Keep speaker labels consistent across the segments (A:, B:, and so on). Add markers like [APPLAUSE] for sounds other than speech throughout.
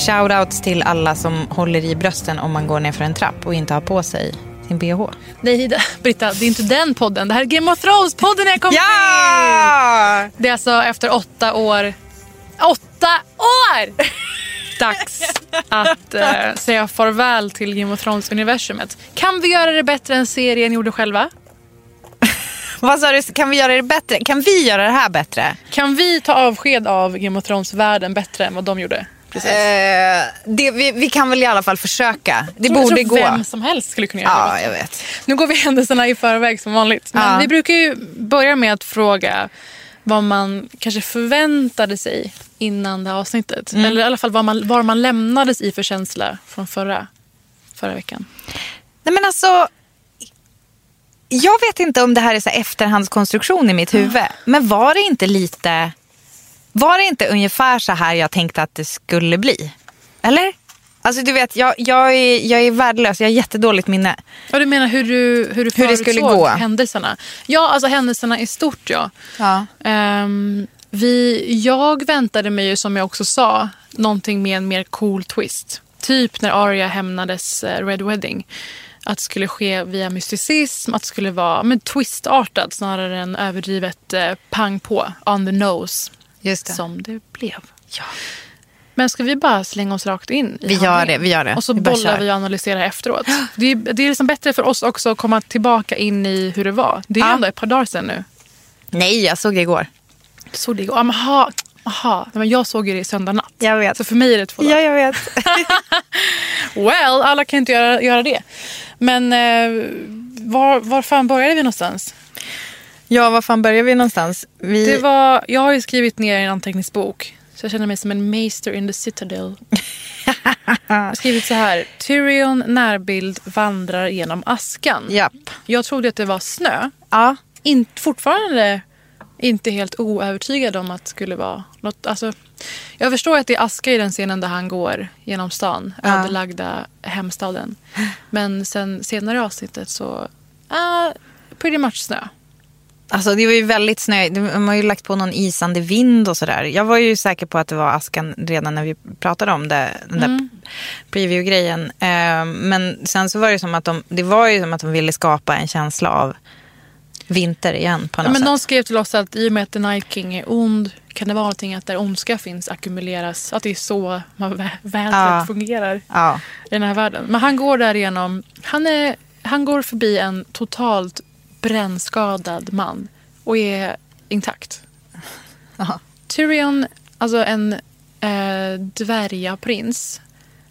A: Shoutouts till alla som håller i brösten om man går ner för en trapp och inte har på sig sin bh.
B: Nej, [LAUGHS] Britta, det är inte den podden. Det här är Game of Thrones-podden jag kom
A: Ja!
B: till. Det är alltså efter åtta år. Åtta år! [LAUGHS] Dags att eh, säga farväl till Game of Thrones-universumet. Kan vi göra det bättre än serien gjorde själva? [LAUGHS]
A: Vad sa du, kan vi göra det bättre? Kan vi göra det här bättre?
B: Kan vi ta avsked av Game of Thrones-världen bättre än vad de gjorde? Precis.
A: Eh, det, vi, vi kan väl i alla fall försöka. Det
B: Jag tror-
A: borde
B: jag tror
A: gå.
B: Vem som helst skulle kunna göra det.
A: Ja, jag vet.
B: Nu går vi [LAUGHS] händelserna i förväg som vanligt. Men
A: Ja.
B: vi brukar ju börja med att fråga vad man kanske förväntade sig innan det här avsnittet.
A: Mm.
B: Eller i alla fall vad man, var man lämnades i för känsla från förra, förra veckan.
A: Nej men alltså. Jag vet inte om det här är så efterhandskonstruktion i mitt huvud. Men var det inte lite. Var det inte ungefär så här jag tänkte att det skulle bli? Eller? Alltså du vet, jag, jag, är, jag är värdelös. Jag har jättedåligt minne.
B: Ja, du menar hur du, hur du
A: Hur det skulle gå.
B: händelserna? Ja, alltså händelserna i stort ja.
A: Ja.
B: Ehm, vi, jag väntade mig ju som jag också sa någonting med en mer cool twist. Typ när Arya hämnades eh, Red Wedding. Att det skulle ske via mysticism, att det skulle vara men, twistartat snarare än överdrivet eh, pang på, on the nose.
A: Just det.
B: Som det blev.
A: Ja.
B: Men ska vi bara slänga oss rakt in
A: Vi gör
B: handlingen?
A: det, vi gör det.
B: Och så
A: Vi
B: bollar vi och analyserar efteråt. Det är, det är liksom bättre för oss också att komma tillbaka in i hur det var. Det är
A: Ja.
B: ändå ett par dagar sedan nu.
A: Nej, jag såg det igår.
B: Såg det igår? Ah, aha, aha. Men jag såg ju det i söndag natt.
A: Jag vet.
B: Så för mig är det två dagar.
A: Ja, jag vet. [LAUGHS]
B: Well, alla kan inte göra, göra det. Men eh, var, var fan började vi någonstans?
A: Ja, var fan börjar vi någonstans? Vi...
B: Det var, jag har ju skrivit ner en anteckningsbok. Så jag känner mig som en maester in the citadel. jag har skrivit så här. Tyrion närbild vandrar genom askan.
A: Japp.
B: Jag trodde att det var snö.
A: Ja.
B: In, fortfarande inte helt oövertygad om att det skulle vara något. Alltså, jag förstår att det är aska i den scenen där han går genom stan.
A: Ja.
B: Ödelagda hemstaden. Men sen senare i avsnittet så... Uh, pretty much snö.
A: Alltså det var ju väldigt snöigt. De har ju lagt på någon isande vind och sådär. Jag var ju säker på att det var askan redan när vi pratade om det. Den där preview-grejen. Eh, Men sen så var det som att de, det var ju som att de ville skapa en känsla av vinter igen på
B: Ja,
A: något
B: men
A: sätt.
B: de skrev till oss att i och med att The Night King är ond kan det vara någonting att där ondska finns ackumuleras. Att det är så vädret
A: Ja.
B: fungerar
A: Ja.
B: i den här världen. Men han går där igenom. Han, är, han går förbi en totalt brännskadad man och är intakt.
A: Aha.
B: Tyrion, alltså en eh, dvärgaprins,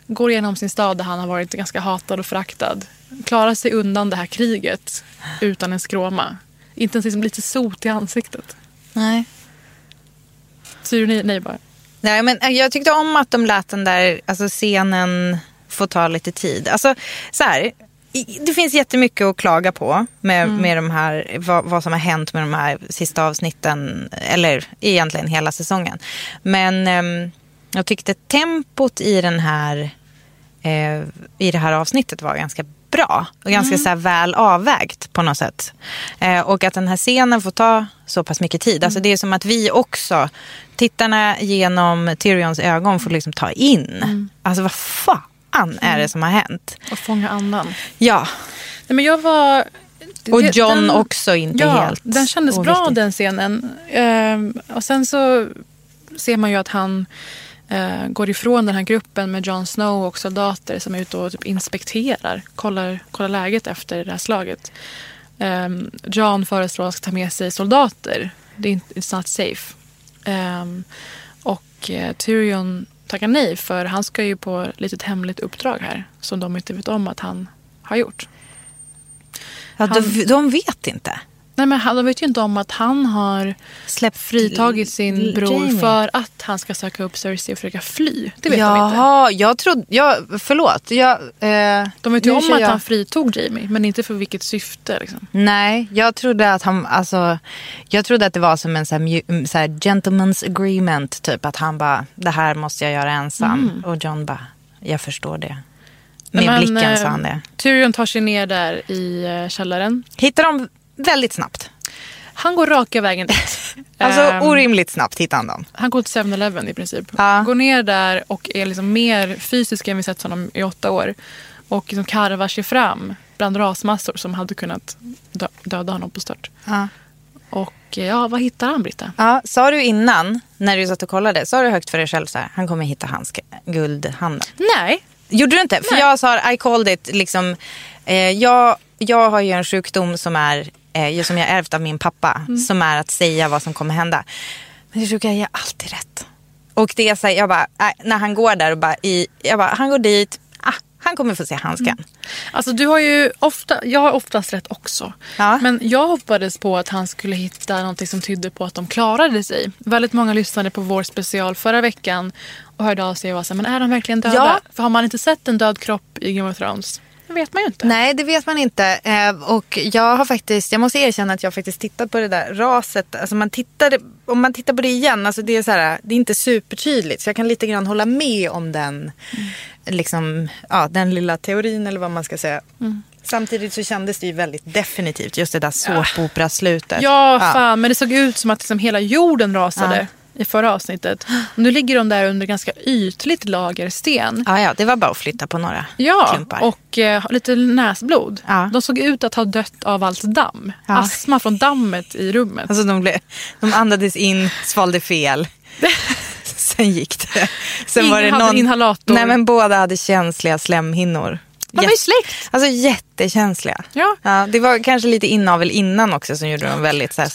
B: går igenom sin stad där han har varit ganska hatad och föraktad. Klarar sig undan det här kriget utan en skråma. Inte ens liksom lite sot i ansiktet.
A: Nej.
B: Tyrion, nej, bara.
A: Nej, men eh, jag tyckte om att de lät den där alltså scenen få ta lite tid. Alltså, så här, det finns jättemycket att klaga på med,
B: Mm.
A: med de här, vad, vad som har hänt med de här sista avsnitten. Eller egentligen hela säsongen. Men ehm, jag tyckte tempot i den här eh, i det här avsnittet var ganska bra och ganska så här, väl avvägt på något sätt. Eh, och att den här scenen får ta så pass mycket tid. Alltså det är som att vi också, tittarna genom Tyrions ögon får liksom ta in. Alltså vad fan är det som har hänt?
B: Och fånga andan.
A: Ja,
B: Nej, men jag var...
A: och John
B: den-
A: också inte
B: ja,
A: helt
B: Den kändes bra
A: oviktig.
B: den scenen. Ehm, och sen så ser man ju att han eh, går ifrån den här gruppen med Jon Snow och soldater som är ute och typ inspekterar, kollar, kollar läget efter det här slaget. Um, John föreslår att han ska ta med sig soldater. Det är inte, it's not safe. Ehm, och eh, Tyrion tackar nej för han ska ju på ett litet hemligt uppdrag här som de inte vet om att han har gjort.
A: Ja, de,
B: han-
A: de vet inte.
B: Nej, men han, de vet ju inte om att han har
A: Släpp
B: fritagit sin bror
A: Jamie.
B: för att han ska söka upp Cersei och försöka fly. Det vet de inte.
A: Jaha, jag trodde, ja, förlåt. Jag, eh,
B: De vet ju om att
A: jag-
B: han fritog Jamie, men inte för vilket syfte. Liksom.
A: Nej, jag trodde att han, alltså, jag trodde att det var som en så här, mju- så här gentleman's agreement. Typ att han bara, det här måste jag göra ensam. Och John bara, jag förstår det. Med
B: Men,
A: blicken
B: eh,
A: sa han det.
B: Tyrion tar sig ner där i eh, källaren.
A: Hittar de väldigt snabbt.
B: Han går raka vägen dit. [LAUGHS]
A: Alltså
B: Ehm,
A: orimligt snabbt hittar han dem.
B: Han går till 7-Eleven i princip.
A: Ja.
B: Går ner där och är liksom mer fysisk än vi sett honom i åtta år. Och liksom karvar sig fram bland rasmassor som hade kunnat dö- döda honom på stört.
A: Ja.
B: Och eh, ja, vad hittar han Britta?
A: Ja, sa du innan, när du satt och kollade, sa du högt för dig själv så här, han kommer hitta handske, guldhanden.
B: Nej,
A: Gjorde du inte? För
B: Nej.
A: jag sa, I called it, liksom, eh, jag, jag har ju en sjukdom som är, eh, som jag ärvt av min pappa,
B: Mm.
A: som är att säga vad som kommer hända. Men det brukar jag alltid rätt. Och det är så här, jag bara, äh, när han går där och bara, i, jag bara, han går dit, ah, han kommer få se handsken.
B: Mm. Alltså du har ju ofta, jag har oftast rätt också.
A: Ja.
B: Men jag hoppades på att han skulle hitta någonting som tydde på att de klarade sig. Väldigt många lyssnade på vår special förra veckan och hörde av sig och var så här, men är de verkligen döda?
A: Ja.
B: För har man inte sett en död kropp i Game of Thrones, det vet man ju inte.
A: Nej, det vet man inte. Eh, och jag har faktiskt, jag måste erkänna att jag faktiskt tittat på det där raset. Alltså man tittade, om man tittar på det igen, alltså det är så här, det är inte supertydligt. Så jag kan lite grann hålla med om den, liksom, ja, den lilla teorin eller vad man ska säga. Samtidigt så kändes det ju väldigt definitivt, just det där såpopera-slutet.
B: Ja, fan. Men det såg ut som att liksom hela jorden rasade i förra avsnittet. Nu ligger de där under ganska ytligt lager sten.
A: Ja, ja, det var bara att flytta på några
B: Ja,
A: klumpar.
B: och eh, lite näsblod.
A: Ja.
B: De såg ut att ha dött av allt damm.
A: Ja.
B: Astma från dammet i rummet.
A: Alltså de, blev, de andades in, svalde fel. [LAUGHS] Sen gick det. Sen
B: Ingen
A: var det
B: hade
A: någon,
B: inhalator.
A: Nej men båda hade känsliga slemhinnor.
B: De är ju släkt.
A: Alltså jättekänsliga.
B: Ja.
A: Ja, det var kanske lite inavel innan också som gjorde dem väldigt så här,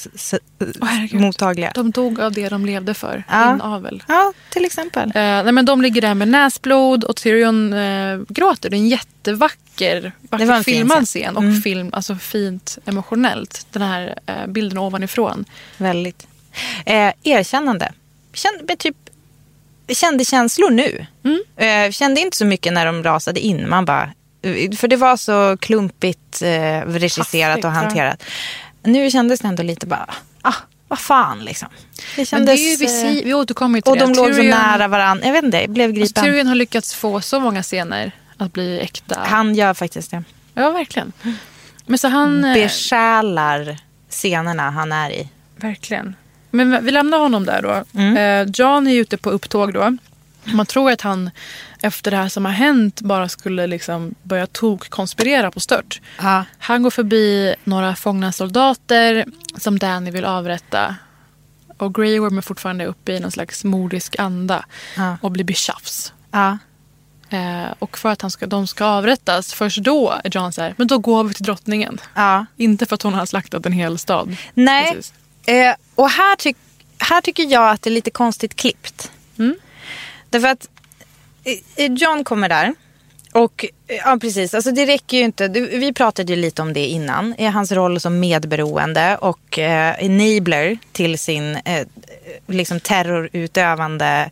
B: herregud.
A: mottagliga.
B: De dog av det de levde för.
A: Ja.
B: Inavel.
A: Ja, till exempel.
B: Eh, nej, men de ligger där med näsblod och Tyrion eh, gråter. Det är en jättevacker
A: Det var en
B: filmad
A: scen.
B: scen och
A: Mm.
B: film, alltså fint emotionellt. Den här eh, bilden ovanifrån.
A: Väldigt. Eh, erkännande. Kände, typ, kände känslor nu.
B: Mm.
A: Eh, kände inte så mycket när de rasade in. Man bara, för det var så klumpigt eh, regisserat
B: Hastigt,
A: och
B: ja.
A: hanterat. Nu kändes det ändå lite bara, ah, vad fan liksom. Det
B: Men
A: kändes,
B: det är ju, vi,
A: eh,
B: säger- vi återkommer till
A: och
B: det.
A: de låg så nära varandra. Jag vet inte, jag blev
B: Alltså,
A: gripen.
B: Tyrion har lyckats få så många scener att bli äkta.
A: Han gör faktiskt det.
B: Ja, verkligen. Men så han... eh,
A: Besjälar scenerna han är i.
B: Verkligen. Men vi lämnar honom där då.
A: Mm.
B: Eh, John är ute på upptåg då. Man tror att han efter det här som har hänt bara skulle liksom börja tok-konspirera på stört.
A: Ja.
B: Han går förbi några fångna soldater som Danny vill avrätta. Och Grey Worm är fortfarande uppe i någon slags mordisk anda
A: Ja.
B: och blir betjafs.
A: Ja.
B: Eh, och för att han ska, de ska avrättas, först då är John så här, men då går vi till drottningen. Inte för att hon har slaktat en hel stad.
A: Nej, eh, och här, tyck, här tycker jag att det är lite konstigt klippt.
B: Mm.
A: Därför att John kommer där. Och eh, ja, precis, alltså det räcker ju inte. Du, vi pratade ju lite om det innan. I hans roll som medberoende och eh, enabler till sin eh, liksom terrorutövande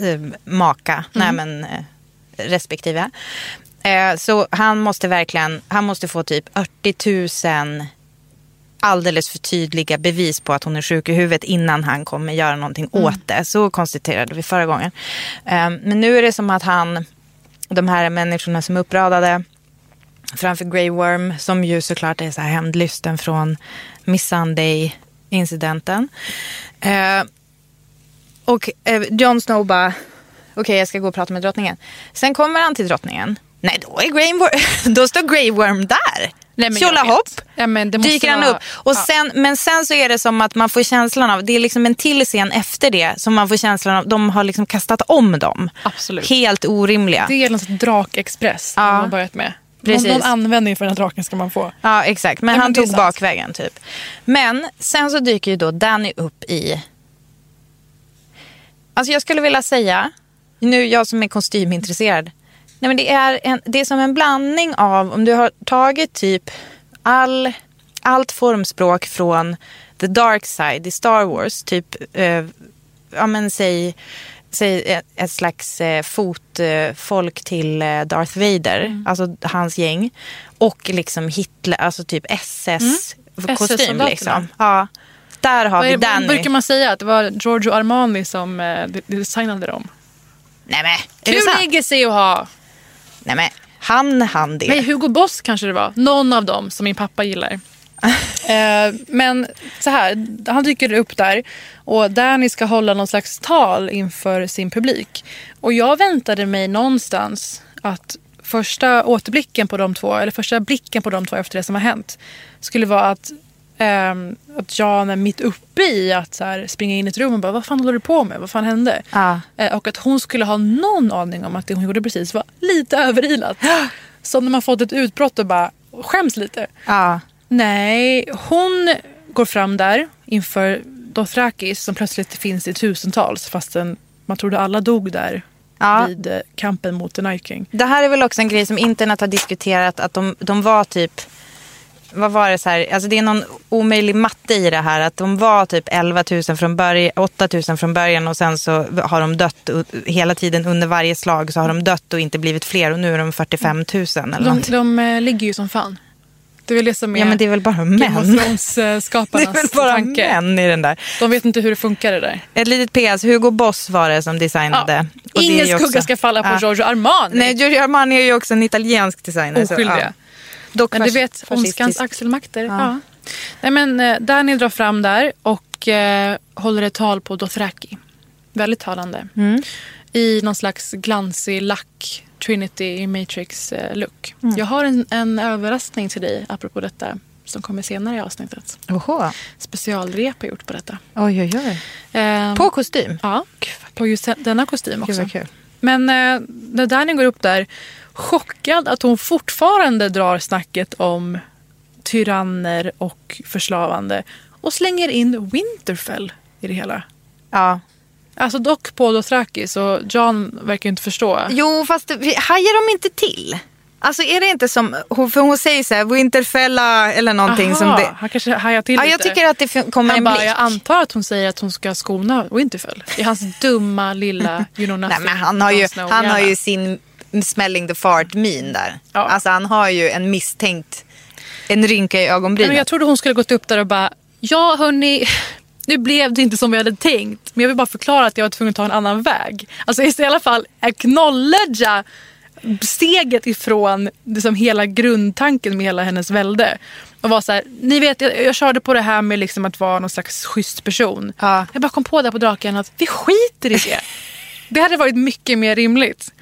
A: eh, maka. Nej men eh, respektive. Eh, så han måste verkligen, han måste få typ 80 000 alldeles för tydliga bevis på att hon är sjuk i huvudet innan han kommer göra någonting åt det. Så konstaterade vi förra gången. Eh, men nu är det som att han de här människorna som är uppradade framför Grey Worm som ju såklart är så här hämndlysten från Miss Sunday-incidenten. Eh, och eh, Jon Snow bara, okej okay, jag ska gå och prata med drottningen. Sen kommer han till drottningen. Nej, då, är Grey Worm, [LAUGHS] då står Grey Worm där. Tjolahopp,
B: ja,
A: dyker han upp. Och ja. sen, men sen så är det som att man får känslan av, det är liksom en till scen efter det som man får känslan av, de har liksom kastat om dem.
B: Absolut.
A: Helt orimliga.
B: Det är något drakexpress ja. man har börjat med. Precis. Någon, någon användning för den här draken ska man få.
A: Ja exakt, men, han men tog bakvägen typ. Men sen så dyker ju då Danny upp i... Alltså jag skulle vilja säga, nu jag som är kostymintresserad. Nej, men det, är en, det är som en blandning av om du har tagit typ all, allt formspråk från the dark side i Star Wars. Typ, eh, ja men säg säg ett, slags eh, fotfolk till eh, Darth Vader, mm. alltså hans gäng. Och liksom Hitler, alltså typ SS-kostym. Mm. liksom. Ja. Där har vi Danny.
B: Brukar man säga? Att det var Giorgio Armani som eh, designade dem?
A: Nej men,
B: Kul legacy att ha.
A: Nej men, han han det.
B: Nej, Hugo Boss kanske det var. Någon av dem som min pappa gillar. [LAUGHS] eh, men så här, han dyker upp där och Danny ska hålla någon slags tal inför sin publik. Och jag väntade mig någonstans att första återblicken på de två, eller första blicken på de två efter det som har hänt skulle vara att Um, att Jan är mitt uppe i att så här, springa in i ett rum och bara vad fan håller du på med? Vad fan hände?
A: Ah.
B: Uh, och att hon skulle ha någon aning om att det hon gjorde precis var lite överilat. [GASPS] Som när man fått ett utbrott och bara skäms lite.
A: Ah.
B: Nej, hon går fram där inför Dothrakis som plötsligt finns i tusentals fastän man trodde alla dog där ja. vid eh, kampen mot The Night King.
A: Det här är väl också en grej som internet har diskuterat att de, de var typ vad var det så här, alltså det är någon omöjlig matte i det här. Att de var typ 11 000 från början, 8 000 från början och sen så har de dött hela tiden under varje slag så har de dött och inte blivit fler och nu är de 45 000 eller
B: de, de, de ligger ju som fan. Det är väl det som är,
A: ja, men det är väl bara män.
B: skaparnas [LAUGHS]
A: Det är väl bara
B: tanke.
A: män i den där.
B: De vet inte hur det funkar det där.
A: Ett litet PS. Hugo Boss var det som designade.
B: Ja. Ingen skugga ska falla på ja. Giorgio Armani.
A: Nej, Giorgio Armani är ju också en italiensk designer.
B: Oskyldiga. Ja. Men du vet, ondskans axelmakter. Ja. ja. Nej, men, eh, Daniel drar fram där och eh, håller ett tal på Dothraki. Väldigt talande.
A: Mm.
B: I någon slags glansig lack Trinity Matrix-look. Mm. Jag har en, en överraskning till dig apropå detta som kommer senare i avsnittet.
A: Oho.
B: Specialrep har gjort på detta.
A: Oj, oj, oj.
B: Um,
A: på kostym?
B: Ja, på just denna kostym också. Men uh, när Danny går upp där, chockad att hon fortfarande drar snacket om tyranner och förslavande och slänger in Winterfell i det hela.
A: Ja,
B: Alltså dock på Dothraki så John verkar inte förstå.
A: Jo fast hajar de inte till? Alltså är det inte som, för hon säger så här, Winterfella eller någonting
B: Aha,
A: som det.
B: Han kanske hajar till
A: ja,
B: lite.
A: Jag tycker att det kommer
B: han
A: en
B: bara,
A: blick.
B: Jag antar att hon säger att hon ska skona Winterfell. I hans dumma lilla you know nothing.
A: Nej, men han har ju, han har ju sin smelling the fart min där. Ja. Alltså han har ju en misstänkt, en rynka i ögonbrynen.
B: jag trodde hon skulle gått upp där och bara, ja hörni, nu blev det inte som vi hade tänkt. Men jag vill bara förklara att jag var tvungen att ta en annan väg. Alltså i alla fall acknowledgea steget ifrån liksom hela grundtanken med hela hennes välde. Och var så här, ni vet jag, jag körde på det här med liksom att vara någon slags schysst person.
A: Ja.
B: Jag bara kom på där på draken att vi skiter i det. [LAUGHS] det hade varit mycket mer rimligt.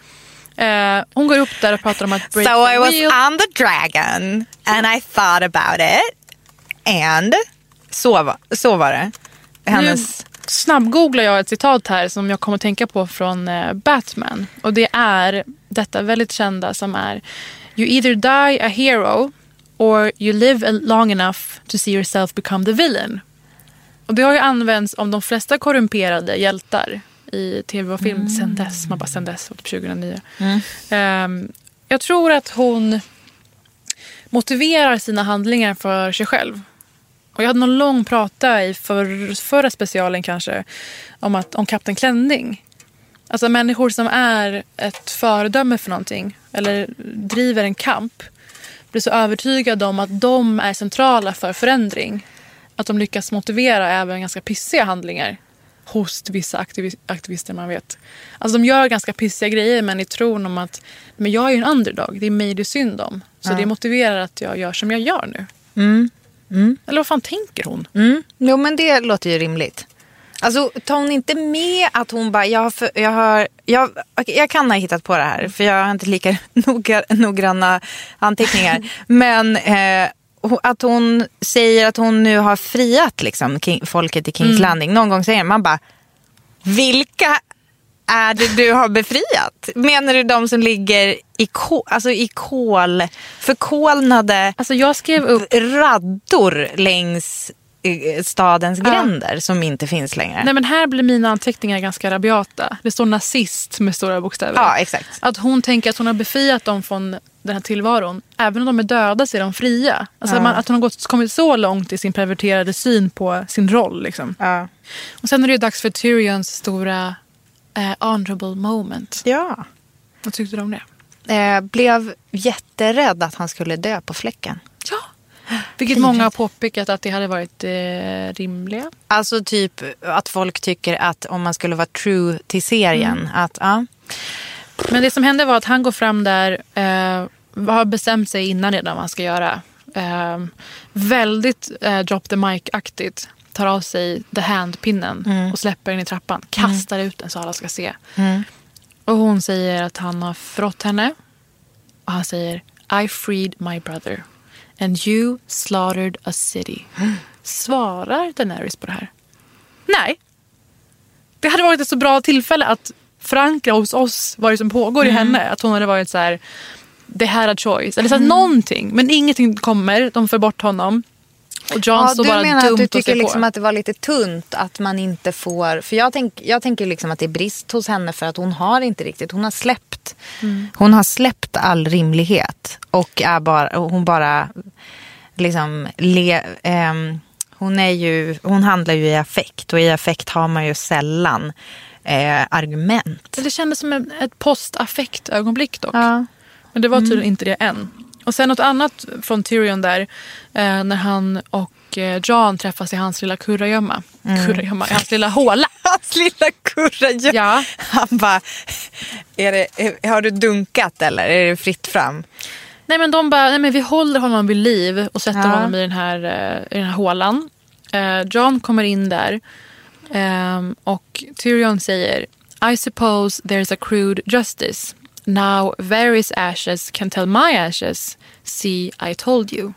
B: Uh, hon går upp där och pratar om att
A: break So I was on the dragon and I thought about it. And så var, så var det
B: hennes... Nu snabbgooglar jag ett citat här som jag kommer att tänka på från eh, Batman. Och det är detta väldigt kända som är You either die a hero or you live long enough to see yourself become the villain. Och det har ju använts om de flesta korrumperade hjältar i tv och film mm. sen dess. Man bara sen dess, 2009. Mm. Um, jag tror att hon motiverar sina handlingar för sig själv. Och jag hade någon lång prata i för, förra specialen kanske om, att, om Kapten Klänning. Alltså människor som är ett föredöme för någonting eller driver en kamp blir så övertygade om att de är centrala för förändring. Att de lyckas motivera även ganska pissiga handlingar hos vissa aktivi- aktivister man vet. Alltså de gör ganska pissiga grejer men i tron om att men jag är ju en underdog, det är mig det är synd om. Så det motiverar att jag gör som jag gör nu. Eller vad fan tänker hon?
A: Mm. Jo, men det låter ju rimligt. Alltså, tar hon inte med att hon bara, jag för, jag, har jag, okej, jag kan ha hittat på det här för jag har inte lika [LAUGHS] noga, noggranna anteckningar. [LAUGHS] men eh, att hon säger att hon nu har friat liksom, king, folket i Kings Landing. Någon gång säger man bara, vilka är det du har befriat? Menar du de som ligger i, kol, alltså i kol, förkolnade
B: Alltså jag skrev upp
A: raddor längs eh, stadens gränder som inte finns längre.
B: Nej men här blir mina anteckningar ganska rabiata. Det står nazist med stora bokstäver.
A: Ja, exakt.
B: Att hon tänker att hon har befriat dem från den här tillvaron. Även om de är döda så är de fria. Alltså att man, att hon har gått, kommit så långt i sin perverterade syn på sin roll. Liksom.
A: Ja.
B: Och sen är det ju dags för Tyrions stora eh, honorable moment.
A: ja.
B: Vad tyckte du om det?
A: Eh, blev jätterädd att han skulle dö på fläcken.
B: Ja. Vilket många har påpekat att det hade varit eh, rimliga.
A: Alltså typ att folk tycker att om man skulle vara true till serien. Att, ja.
B: Men det som hände var att han går fram där, eh, har bestämt sig innan redan vad han ska göra. Eh, väldigt eh, drop the mic-aktigt. Tar av sig the hand-pinnen och släpper den i trappan. Kastar ut den så alla ska se. Och hon säger att han har förrått henne. Och han säger I freed my brother. And you slaughtered a city. Svarar Daenerys på det här? Nej. Det hade varit ett så bra tillfälle att förankra hos oss vad det som pågår i henne. Att hon hade varit så här, they had a choice. Eller så här, någonting. Men ingenting kommer, de får bort honom. Och John
A: Ja,
B: står
A: du
B: bara
A: menar
B: dumt
A: att du
B: och
A: tycker
B: ser
A: liksom
B: på.
A: att det var lite tunt att man inte får... För jag, tänk, jag tänker liksom att det är brist hos henne för att hon har inte riktigt, hon har släppt. Hon har släppt all rimlighet och är bara, och hon bara liksom le, ehm, hon, är ju, hon handlar ju i affekt och i affekt har man ju sällan eh, argument.
B: Det kändes som ett postaffekt-ögonblick dock.
A: Ja.
B: Men det var tydligen inte det än. Och sen något annat från Tyrion där. Eh, när han och eh, John träffas i hans lilla kurragömma. Kurragömma, i hans lilla håla. [LAUGHS]
A: Hans lilla kurragömma.
B: Ja.
A: Han bara, är det, har du dunkat eller är det fritt fram?
B: Nej men de bara, nej men vi håller honom vid liv och sätter
A: Ja.
B: honom i den här, eh, i den här hålan. Eh, John kommer in där ehm, och Tyrion säger I suppose there's a crude justice. Now Varys ashes can tell my ashes. See I told you.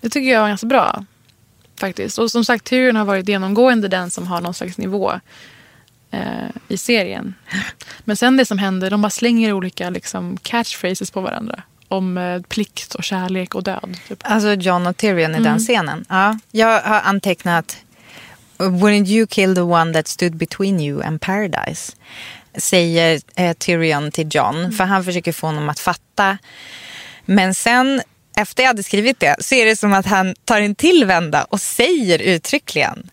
B: Det tycker jag var ganska bra. Faktiskt. Och som sagt Tyrion har varit genomgående den som har någon slags nivå eh, i serien. Men sen det som händer, de bara slänger olika liksom, catchphrases på varandra. Om eh, plikt och kärlek och död. Typ.
A: Alltså John och Tyrion i
B: Mm.
A: den scenen. Ja, jag har antecknat Wouldn't you kill the one that stood between you and paradise? Säger eh, Tyrion till John.
B: Mm.
A: För han försöker få honom att fatta. Men sen efter jag hade skrivit det så är det som att han tar en till vända och säger uttryckligen.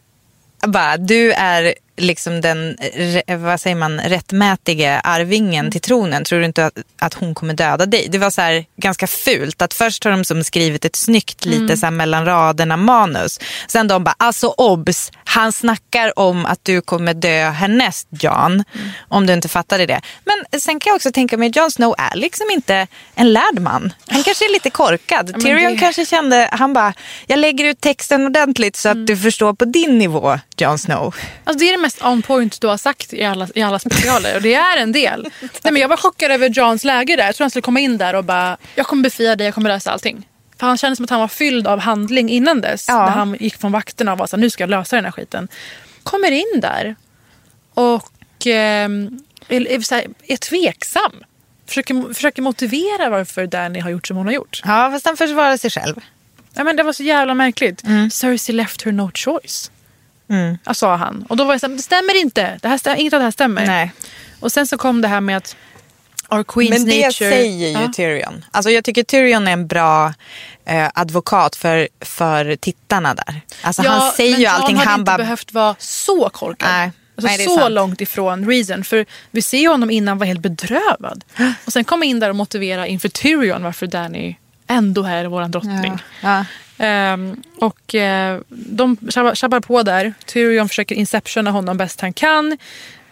A: Bara, du är liksom den re- vad säger man, rättmätige arvingen till tronen. Tror du inte att, att hon kommer döda dig? Det var så här ganska fult. Att först har de som skrivit ett snyggt lite så här mellan raderna manus. Sen de bara, alltså obs, han snackar om att du kommer dö härnäst Jan. Om du inte fattade det. Men sen kan jag också tänka mig, Jon Snow är liksom inte en lärd man. Han kanske är lite korkad. Tyrion
B: det-
A: kanske kände, han bara, jag lägger ut texten ordentligt så att
B: Mm.
A: du förstår på din nivå, Jon Snow.
B: Alltså, det är det mest on point du har sagt i alla, i alla specialer. Och det är en del. [LAUGHS] Nej, men jag var chockad över Johns läge där. Jag tror han skulle komma in där och bara, jag kommer befria dig, jag kommer lösa allting. För han kändes som att han var fylld av handling innan dess.
A: Ja.
B: När han gick från vakterna och var så här, nu ska jag lösa den här skiten. Kommer in där och eh, är, är, är tveksam. Försöker, försöker motivera varför Danny har gjort som hon har gjort.
A: Ja, fast han försvarar sig själv.
B: Ja, men det var så jävla märkligt. Cersei left her no choice.
A: Mm.
B: Sa han. Och då var jag så här, det stämmer inte. Det här, stä- inget av det här stämmer.
A: Nej.
B: Och sen så kom det här med att our queen's
A: Men det
B: nature...
A: säger ju
B: Ja.
A: Tyrion. Alltså jag tycker Tyrion är en bra eh, advokat för, för tittarna där. Alltså
B: Ja,
A: han säger ju allting.
B: hade
A: Han
B: inte
A: bara,
B: behövt vara så korkad.
A: Nej.
B: Alltså
A: Nej,
B: så
A: sant.
B: långt ifrån reason. För vi ser ju honom innan vara helt bedrövad. [GASPS] Och sen komma in där och motivera inför Tyrion varför Danny ändå är vår drottning.
A: ja,
B: Ehm, och eh, de tjabbar, på där. Tyrion försöker inceptiona honom bäst han kan.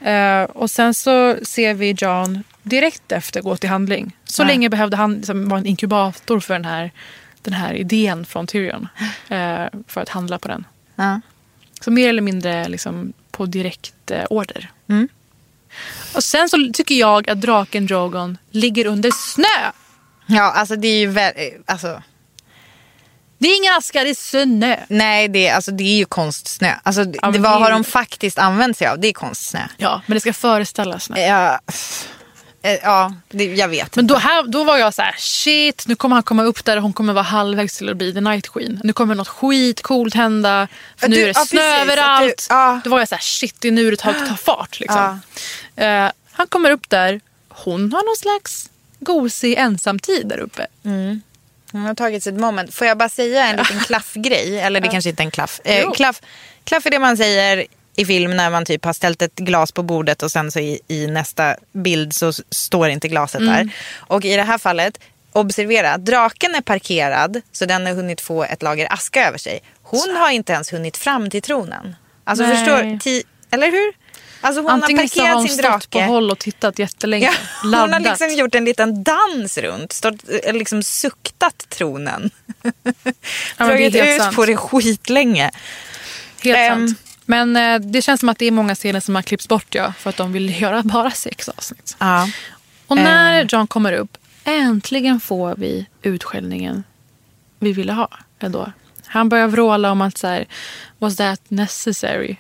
B: Eh, och sen så ser vi John direkt efter gå till handling. Så
A: Ja.
B: länge behövde han liksom vara en inkubator för den här, den här idén från Tyrion. eh, för att handla på den.
A: Ja.
B: Så mer eller mindre liksom på direkt order.
A: Mm.
B: Och sen så tycker jag att draken Drogon ligger under snö.
A: ja, alltså det är ju väl, alltså,
B: Det är ingen aska, det är snö.
A: nej det, alltså, det är ju konstsnö. Alltså,
B: Ja,
A: det, vad
B: det är
A: har de faktiskt använt sig av? Det är konstsnö.
B: Ja, men det ska föreställa snö.
A: Ja, Eh, ja det, jag vet
B: Men då, här, då var jag så här, shit, nu kommer han komma upp där och hon kommer vara halvvägs till att bli The Night Queen. Nu kommer något skitcoolt hända. För
A: Ja,
B: nu
A: du-
B: är det
A: ja,
B: snö
A: precis, att du-
B: överallt.
A: ja.
B: Då var jag så här, shit, det är nu det tar, tar fart. Liksom. Eh, han kommer upp där. Hon har någon slags gosig ensamtid där uppe.
A: Hon har tagit sitt moment. Får jag bara säga en liten klaffgrej? Eller det kanske inte är en klaff. Eh, klaff. Klaff är det man säger i film när man typ har ställt ett glas på bordet och sen så i, i nästa bild så står inte glaset
B: Mm.
A: där. Och i det här fallet, observera, draken är parkerad så den har hunnit få ett lager aska över sig. Hon har inte ens hunnit fram till tronen. Alltså
B: Nej.
A: förstår, ti- eller hur? Alltså hon
B: Antingen
A: har
B: så har
A: parkerat
B: hon
A: sin
B: stått på
A: drake.
B: håll och tittat jättelänge.
A: Ja, hon har
B: laddat.
A: liksom gjort en liten dans runt. Stått, eh, liksom suktat tronen.
B: är
A: Dragit ut
B: sant.
A: på det skitlänge.
B: Helt
A: Ehm.
B: sant. Men eh, det känns som att det är många scener som har klippts bort ja, för att de vill [LAUGHS] göra bara sex avsnitt.
A: Ja.
B: Och
A: Eh.
B: när John kommer upp, äntligen får vi utskällningen vi ville ha. Ändå. Han börjar vråla om att så här, was that necessary?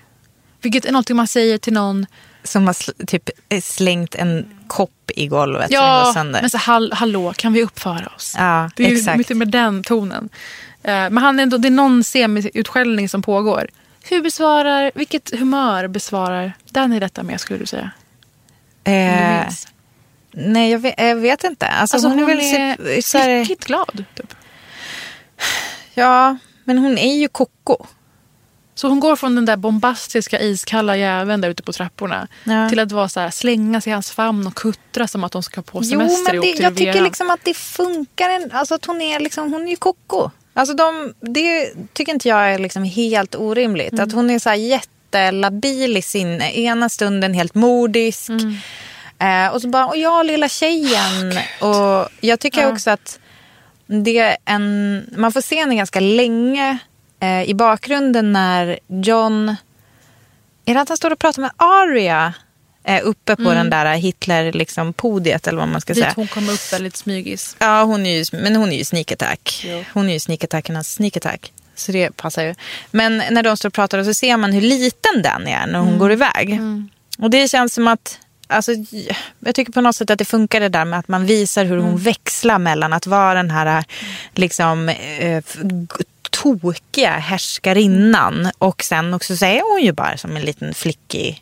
B: Vilket är någonting man säger till någon,
A: Som har sl- typ eh, slängt en kopp i golvet som
B: ja, men så hall, hallå, kan vi uppföra oss?
A: Ja,
B: det är ju
A: exakt.
B: lite med den tonen. Eh, men han är ändå, det är någon semi-utskällning som pågår. Hur besvarar, vilket humör besvarar Danny detta med skulle du säga? Du
A: Eh,
B: minns.
A: nej, jag vet, jag vet inte. Alltså,
B: Alltså,
A: hon,
B: hon,
A: är väl
B: är
A: så, så
B: glad. Typ.
A: Ja, men hon är ju koko.
B: Så hon går från den där bombastiska iskalla jäveln där ute på trapporna
A: Ja.
B: till att vara så här, slänga sig i hans famn och kuttra som att de ska på
A: Jo,
B: semester
A: men
B: ihop
A: det,
B: till
A: jag tycker liksom att det funkar. En, alltså att hon är, liksom, hon är ju koko. Alltså de, det tycker inte jag är liksom helt orimligt.
B: Mm.
A: Att hon är så här jättelabil i sinne. Ena stunden helt mordisk.
B: Mm.
A: Eh, och så bara, och jag lilla tjejen. och jag tycker
B: Ja.
A: också att det är en, man får se henne ganska länge eh, i bakgrunden när John... Är det att han står och pratar med Aria eh, uppe på den där Hitler-podiet liksom, eller vad man ska
B: Mm. Dit
A: säga?
B: hon kom upp väldigt smygis.
A: Ja, hon är ju, men hon är ju sneak attack.
B: Jo.
A: Hon är ju sneak attackernas sneak attack. Så det passar ju. Men när de står och pratar så ser man hur liten den är när hon
B: Mm.
A: går iväg. Och det känns som att, alltså, jag tycker på något sätt att det funkar det där med att man visar hur
B: Mm.
A: hon växlar mellan att vara den här liksom eh, tokiga härskarinnan och sen också så är hon ju bara som en liten flickig.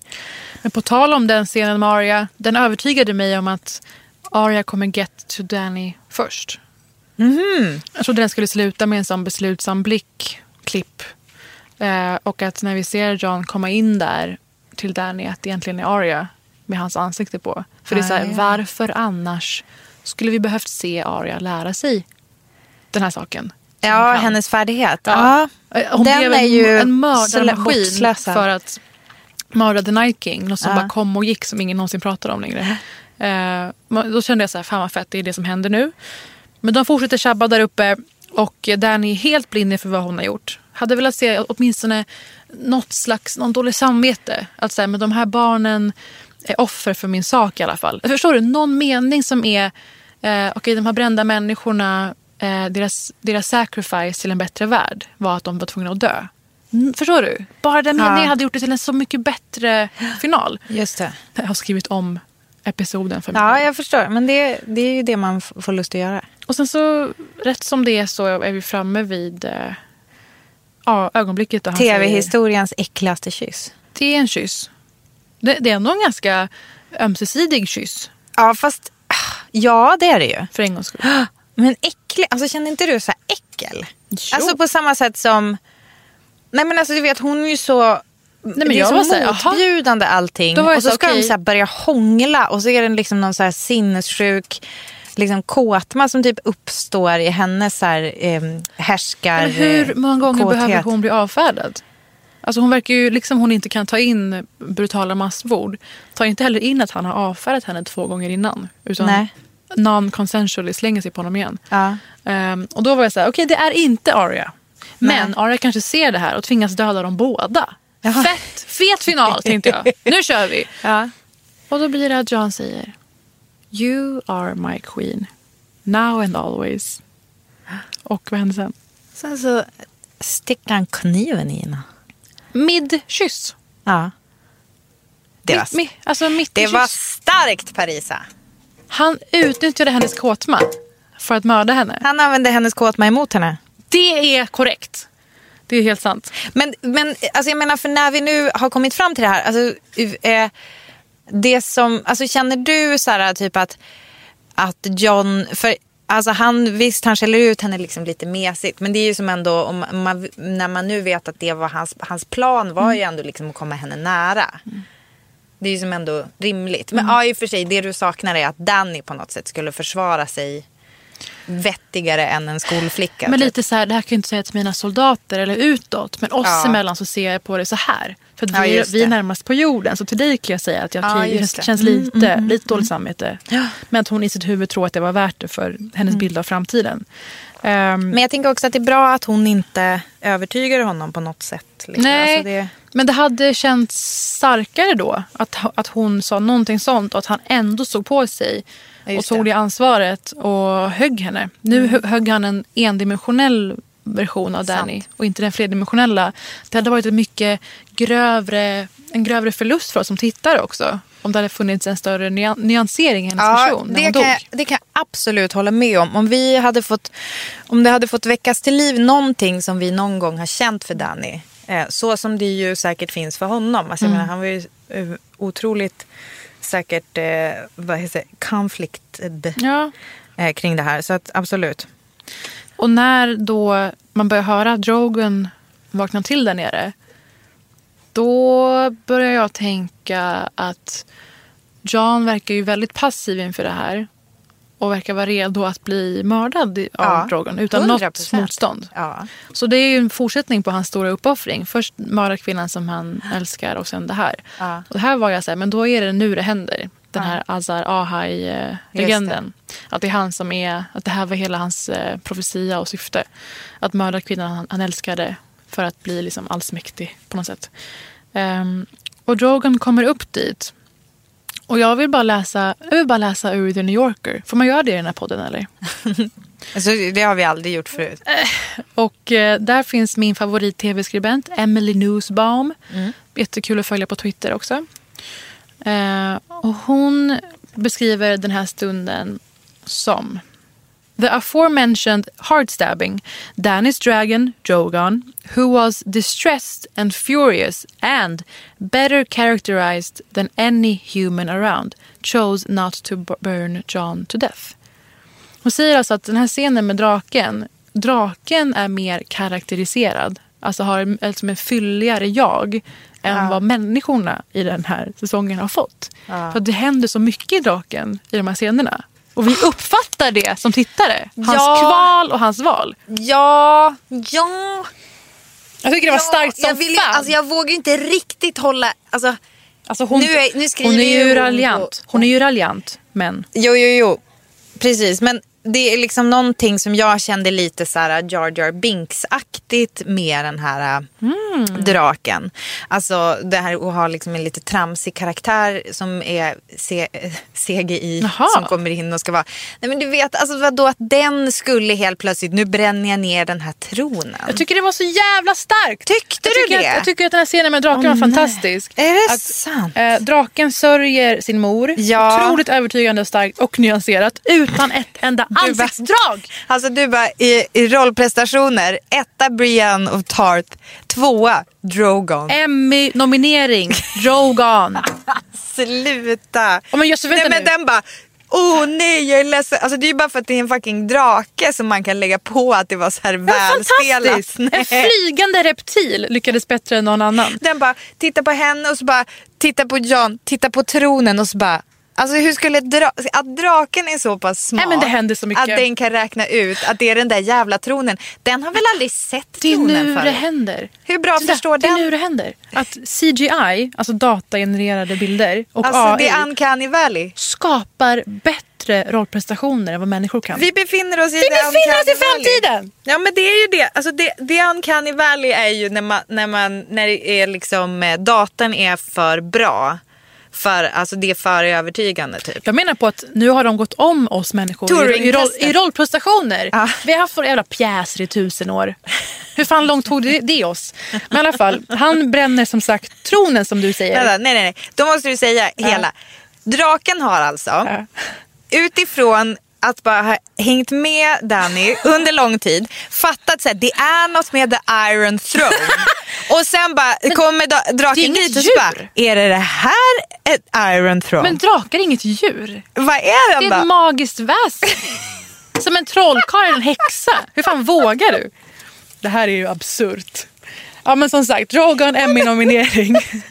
B: Men på tal om den scenen med Arya, den övertygade mig om att Arya kommer get to Danny först.
A: Mhm.
B: Jag trodde den skulle sluta med en sån beslutsam blick, klipp. Eh, och att när vi ser John komma in där till Danny att det egentligen är Arya med hans ansikte på. För det är så här, varför annars skulle vi behövt se Arya lära sig den här saken?
A: Ja, hennes färdighet.
B: Ja.
A: Ja.
B: Hon
A: Den
B: blev
A: är
B: en,
A: ju
B: en mördarmaskin för att mörda The Night King. Något som
A: Ja.
B: bara kom och gick som ingen någonsin pratar om längre. [LAUGHS] Eh, då kände jag så här, fan vad fett, det är det som händer nu. Men de fortsätter tjabba där uppe och Danny är helt blind för vad hon har gjort. Hade velat se åtminstone något slags, någon dålig samvete. Att säga, men de här barnen är offer för min sak i alla fall. Förstår du? Någon mening som är, eh, okej de här brända människorna, eh, deras, deras sacrifice till en bättre värld var att de var tvungna att dö. Mm, förstår du? Bara den
A: Ja.
B: meningen hade gjort det till en så mycket bättre final.
A: Just det.
B: Jag har skrivit om episoden för mig.
A: Ja, jag förstår. Men det, det är ju det man får lust att göra.
B: Och sen så, rätt som det är så är vi framme vid eh, ja, ögonblicket
A: Tv-historiens äckligaste kyss.
B: det är en kyss. Det, det är ändå en ganska ömsesidig kyss
A: Ja, fast ja, det är det ju.
B: för en gångs skull. [GASPS]
A: Men äcklig, alltså känner inte du så här äckel?
B: Jo.
A: Alltså på samma sätt som, nej men alltså du vet hon är ju så,
B: men
A: det är
B: jag
A: så
B: var så här,
A: motbjudande allting.
B: Var jag
A: och så
B: så,
A: ska de
B: okej.
A: så börja hångla och så är det liksom någon så här sinnessjuk liksom kåtma som typ uppstår i hennes så här, eh, härskar...
B: Men hur många gånger
A: kåthet.
B: behöver hon bli avfärdad? Alltså hon verkar ju, liksom hon inte kan ta in brutala massmord, tar inte heller in att han har avfärdat henne två gånger innan. Utan
A: Nej.
B: Non-consensually slänger sig på honom igen.
A: Ja.
B: Ehm, och då var jag så här, okej det är inte Arya. Men Arya kanske ser det här och tvingas döda dem båda.
A: Jaha.
B: Fett, fet final tänkte jag. Nu kör vi. [LAUGHS]
A: Ja.
B: Och då blir det att John säger You are my queen. Now and always. Och vad händer sen?
A: Sen så sticker han kniven i henne.
B: Mid-kyss.
A: Ja. Det var,
B: Mitt, mi, alltså mitt
A: det var starkt Parisa.
B: Han utnyttjade hennes kåtma för att mörda henne.
A: Han använde hennes kåtma emot henne.
B: Det är korrekt. Det är helt sant.
A: Men, men alltså jag menar, för när vi nu har kommit fram till det här. Alltså, eh, det som, alltså känner du så här, typ att, att John, för alltså han, visst han skäller ut henne liksom lite mesigt. Men det är ju som ändå, om man, när man nu vet att det var hans, hans plan var ju ändå liksom att komma henne nära. Det är ju som ändå rimligt. Men ja, i och för sig, det du saknar är att Danny på något sätt skulle försvara sig vettigare än en skolflicka.
B: Men
A: typ.
B: lite så här, det här kan jag inte säga till mina soldater eller utåt. Men oss
A: Ja.
B: emellan så ser jag på det så här. För att
A: Ja,
B: vi, vi är närmast på jorden. Så till dig kan jag säga att jag
A: Ja,
B: okej,
A: just
B: det
A: det.
B: känns
A: Mm,
B: lite, lite dåligt samvete. Men att hon i sitt huvud tror att det var värt det för
A: Mm.
B: hennes bild av framtiden. Ehm,
A: Men jag tänker också att det är bra att hon inte övertygar honom på något sätt. Liksom.
B: Nej,
A: Alltså det,
B: men det hade känts starkare då att, att hon sa någonting sånt och att han ändå såg på sig
A: Ja,
B: och tog
A: det.
B: ansvaret och högg henne. Nu hö- högg han en endimensionell version av Danny
A: Sant.
B: och inte den flerdimensionella. Det hade varit en mycket grövre, en grövre förlust för oss som tittare också. Om det hade funnits en större nyan- nyansering i hennes
A: ja,
B: person när
A: det,
B: hon
A: kan
B: dog.
A: jag, det kan jag absolut hålla med om. Om, vi hade fått, om det hade fått väckas till liv någonting som vi någon gång har känt för Danny. Eh, så som det ju säkert finns för honom. Alltså, jag menar, han var ju eh, otroligt säkert eh, vad heter det, conflicted
B: Ja.
A: eh, kring det här. Så att, absolut.
B: Och när då man börjar höra Drogon vakna till där nere. Då börjar jag tänka att John verkar ju väldigt passiv inför det här. Och verkar vara redo att bli mördad av
A: Ja,
B: Drogon utan
A: 100%.
B: något motstånd.
A: Ja.
B: Så det är ju en fortsättning på hans stora uppoffring. Först mörda kvinnan som han älskar och sen det här.
A: Ja.
B: Och det här var jag så här, men då är det nu det händer. Den här Azar Ahai-legenden. Att det är han som är, att det här var hela hans eh, profetia och syfte. Att mörda kvinnan han, han älskade för att bli liksom allsmäktig på något sätt. Ehm, och Drogon kommer upp dit. Och jag vill bara läsa, jag vill bara läsa ur The New Yorker. Får man göra det i den här podden eller? [LAUGHS]
A: Alltså, det har vi aldrig gjort förut.
B: Och eh, där finns min favorit-tv-skribent Emily Nussbaum. Jättekul att följa på Twitter också. Eh, och hon beskriver den här stunden som The aforementioned heart stabbing, Danny's dragon, Drogon, who was distressed and furious and better characterized than any human around, chose not to burn John to death. Hon säger alltså att den här scenen med draken, draken är mer karaktäriserad. Alltså har alltså en fylligare jag än vad människorna i den här säsongen har fått. För att det händer så mycket i draken i de här scenerna. Och vi uppfattar det som tittare. Hans
A: Ja.
B: kval och hans val.
A: Ja, ja.
B: Jag tycker det var starkt som
A: jag, vill,
B: fan.
A: alltså, jag vågar inte riktigt hålla... Alltså,
B: alltså hon,
A: nu är- nu skriver
B: hon är ju raljant. Hon är ju raljant. Men
A: jo, jo, jo. Precis, men det är liksom någonting som jag kände lite så här Jar Jar Binks-aktigt med den här
B: Mm.
A: draken. Alltså det här att ha liksom en lite tramsig karaktär som är C- [LAUGHS] CGI
B: Jaha.
A: som kommer in och ska vara... Nej men du vet, alltså vadå att den skulle helt plötsligt, nu bränner jag ner den här tronen.
B: jag tycker det var så jävla starkt.
A: Tyckte
B: jag
A: du det?
B: Att, jag tycker att den här scenen med draken var fantastisk.
A: Är det
B: att,
A: sant?
B: Eh, draken sörjer sin mor.
A: Ja.
B: Otroligt övertygande, starkt och nyanserat. Utan ett enda ansiktsdrag.
A: Alltså du bara i, i rollprestationer, etta Brienne of Tarth, tvåa Drogon.
B: Emmy-nominering. Drogon. [LAUGHS]
A: Sluta!
B: Oh, men just, vänta
A: nej men den bara, åh nej jag är ledsen. Alltså det är ju bara för att det är en fucking drake som man kan lägga på att det var så här välspelat.
B: En flygande reptil lyckades bättre än någon annan.
A: Den bara, titta på henne och så bara, titta på John, titta på tronen och så bara, Alltså hur skulle dra att draken är så pass smart
B: Nej, men det händer så mycket.
A: att den kan räkna ut att det är den där jävla tronen. Den har väl aldrig sett
B: Det är
A: tronen
B: nu
A: förut?
B: det händer.
A: Hur bra
B: Titta,
A: förstår
B: Det är
A: den?
B: nu det händer. Att CGI, alltså datagenererade bilder och
A: Alltså
B: AI
A: det är Uncanny Valley.
B: skapar bättre rollprestationer än vad människor kan.
A: Vi befinner oss i
B: Vi befinner oss i
A: Uncanny Valley.
B: framtiden!
A: Ja men det är ju det. Alltså det, det Uncanny Valley är ju när, man, när, man, när det är liksom, eh, datorn är för bra. För, alltså det är för övertygande typ.
B: Jag menar på att nu har de gått om oss människor i, roll, i rollprestationer.
A: Ja.
B: Vi har haft våra jävla pjäser i tusen år. Hur fan långt tog det, det oss? Men i alla fall, han bränner som sagt tronen som du säger.
A: Nej nej nej. Då måste du säga hela. Draken har alltså
B: Ja.
A: utifrån att bara ha hängt med Danny under lång tid fattat att det är något med the iron throne. [LAUGHS] och sen bara kommer
B: det är
A: draken dit och så bara, är det det här ett iron throne?
B: Men drakar är inget djur.
A: Vad är
B: Det
A: den
B: är ett
A: då?
B: magiskt väsen. [LAUGHS] Som en trollkarl eller en häxa. Hur fan vågar du? Det här är ju absurt. Ja men som sagt, Drogon Emmy-nominering. [LAUGHS]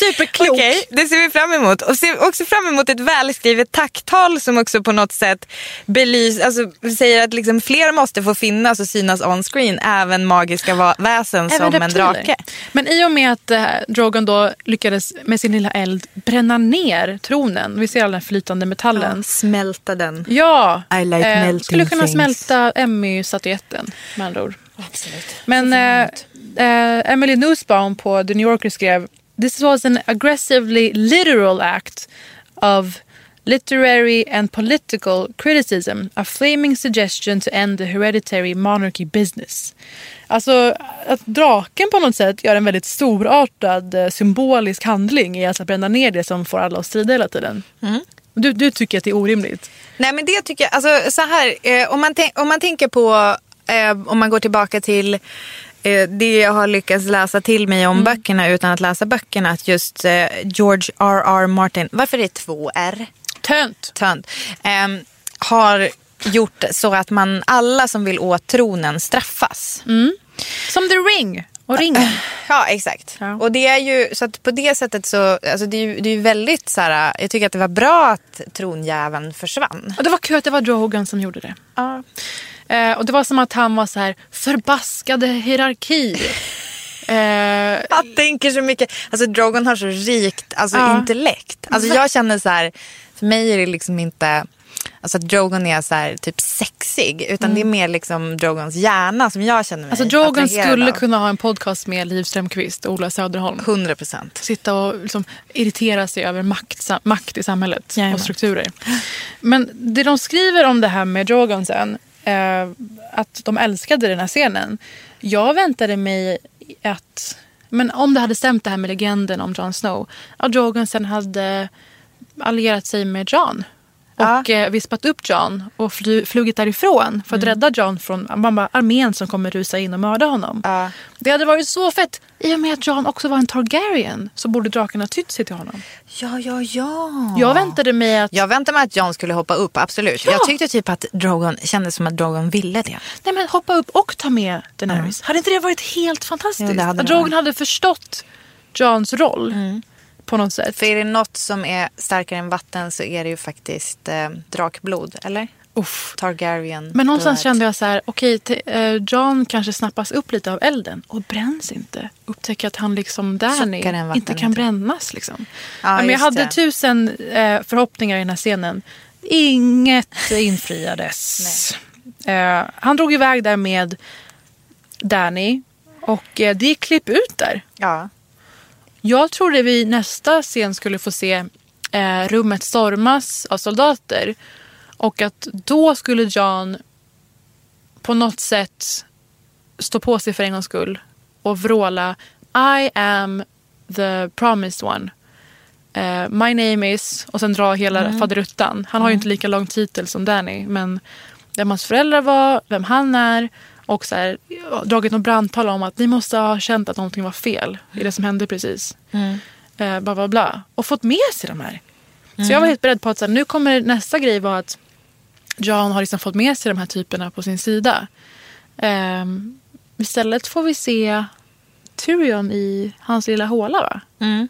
B: Superklok.
A: Okej, det ser vi fram emot. Och ser också fram emot ett välskrivet tacktal som också på något sätt belys, alltså, säger att liksom fler måste få finnas och synas on screen. Även magiska väsen som en
B: reptiler.
A: drake.
B: Men i och med att eh, Drogon då lyckades med sin lilla eld bränna ner tronen. Vi ser all den flytande metallen.
A: Smälta den.
B: Ja,
A: I like
B: eh,
A: melting
B: skulle kunna
A: things.
B: smälta Emmy-statyetten med andra ord.
A: Absolut.
B: Men eh, eh, Emily Nussbaum på The New Yorker skrev This was an aggressively literal act of literary and political criticism, a flaming suggestion to end the hereditary monarchy business. Alltså att draken på något sätt gör en väldigt storartad eh, symbolisk handling i att bränna ner det som får alla att strida hela tiden. Du, du tycker att det är orimligt?
A: Nej men det tycker jag, alltså så här, eh, om, man om man tänker på, eh, om man går tillbaka till det jag har lyckats läsa till mig om böckerna utan att läsa böckerna, att just eh, George R.R. Martin, varför är det två R?
B: Tönt!
A: Tönt. ehm, har gjort så att man, alla som vill åt tronen straffas.
B: Som The Ring och ringen. [LAUGHS]
A: Ja, exakt.
B: Ja.
A: Och det är ju, så att på det sättet så, alltså det är ju, det är ju väldigt så här, jag tycker att det var bra att tronjäveln försvann.
B: Och det var kul att det var Drogon som gjorde det.
A: Ja.
B: Eh, och det var som att han var så här förbaskade hierarki. [LAUGHS] eh,
A: Jag tänker så mycket, alltså Drogon har så rikt alltså,
B: Ja.
A: intellekt. Alltså jag känner så här, för mig är det liksom inte Alltså att Drogon är så här, typ sexig. Utan det är mer liksom Drogons hjärna som jag känner mig
B: alltså Drogon skulle
A: av.
B: kunna ha en podcast med Liv Strömquist och Ola Söderholm.
A: 100 procent.
B: Sitta och liksom irritera sig över makt, makt i samhället
A: Jajamän.
B: och strukturer. Men det de skriver om det här med Drogon sen, eh, att de älskade den här scenen. Jag väntade mig att, men om det hade stämt det här med legenden om Jon Snow, att Drogon sen hade allierat sig med Jon.
A: Ja.
B: Och eh, vispat upp Jon och fly, flugit därifrån för att rädda Jon från man bara, armén som kommer rusa in och mörda honom.
A: Ja.
B: Det hade varit så fett. I och med att Jon också var en Targaryen så borde draken ha tytt sig till honom.
A: Ja, ja, ja.
B: Jag väntade mig att...
A: Jag väntade mig att Jon skulle hoppa upp, absolut.
B: Ja.
A: Jag tyckte typ att Drogon kändes som att Drogon ville det.
B: Nej men hoppa upp och ta med Daenerys. Hade inte det varit helt fantastiskt?
A: Det hade
B: att Drogon hade förstått Jons roll på något sätt.
A: För är det något som är starkare än vatten så är det ju faktiskt eh, drakblod, eller?
B: Uff.
A: Targaryen.
B: Men någonstans kände jag så här, okej, te- eh, Jon kanske snappas upp lite av elden och bränns inte. Upptäcker att han liksom
A: vatten,
B: inte kan brännas. Liksom.
A: Ja,
B: men jag hade
A: det.
B: tusen eh, förhoppningar i den här scenen. Inget [LAUGHS] infriades. eh, han drog iväg där med Danny och eh, det är klipp ut där.
A: Ja.
B: Jag trodde vi nästa scen skulle få se eh, rummet stormas av soldater. Och att då skulle John på något sätt stå på sig för en gångs skull och vråla I am the promised one. Eh, my name is och sen dra hela faderuttan. Han har ju inte lika lång titel som Danny men vem hans föräldrar var, vem han är och så här, dragit något brandtal om att ni måste ha känt att någonting var fel i det som hände precis. Eh, bla, bla, bla. Och fått med sig de här. Så jag var helt beredd på att så här, nu kommer nästa grej vara att John har liksom fått med sig de här typerna på sin sida. Ehm, istället får vi se Tyrion i hans lilla håla va?
A: Mm.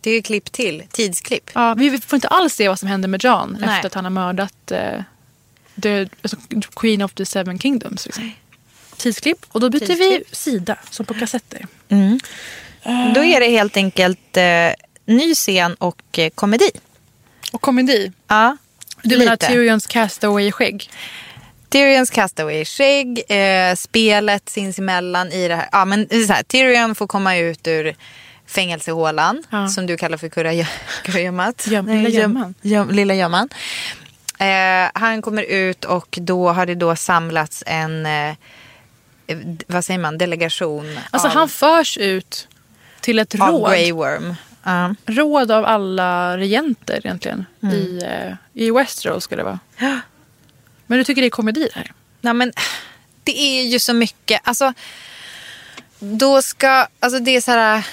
A: Det är ju klipp till, tidsklipp.
B: Ja, vi får inte alls se vad som händer med John
A: Nej.
B: efter att han har mördat eh, the, alltså, Queen of the Seven Kingdoms. Liksom. Tidsklipp. Och då byter vi
A: Tidsklipp.
B: sida, som på kassetter.
A: Då är det helt enkelt eh, ny scen och eh, komedi.
B: Och komedi.
A: Ja,
B: Du menar Tyrions castaway-skägg?
A: Tyrions castaway-skägg, eh, spelet sinsemellan i det här. Ja, men så här, Tyrion får komma ut ur fängelsehålan
B: Ja.
A: som du kallar för kurragö- [LAUGHS] kurragömmat.
B: Göm- lilla
A: göm-
B: gömman.
A: göm- Lilla gömman. Eh, han kommer ut och då har det då samlats en, eh, eh, vad säger man, delegation
B: Alltså
A: av,
B: han förs ut till ett
A: av
B: råd.
A: Grey Worm. Ja.
B: Råd av alla regenter egentligen.
A: Mm.
B: I, eh, I Westeros ska det vara. Men du tycker det är komedi det här?
A: Nej, men det är ju så mycket. Alltså, då ska, alltså det är så här,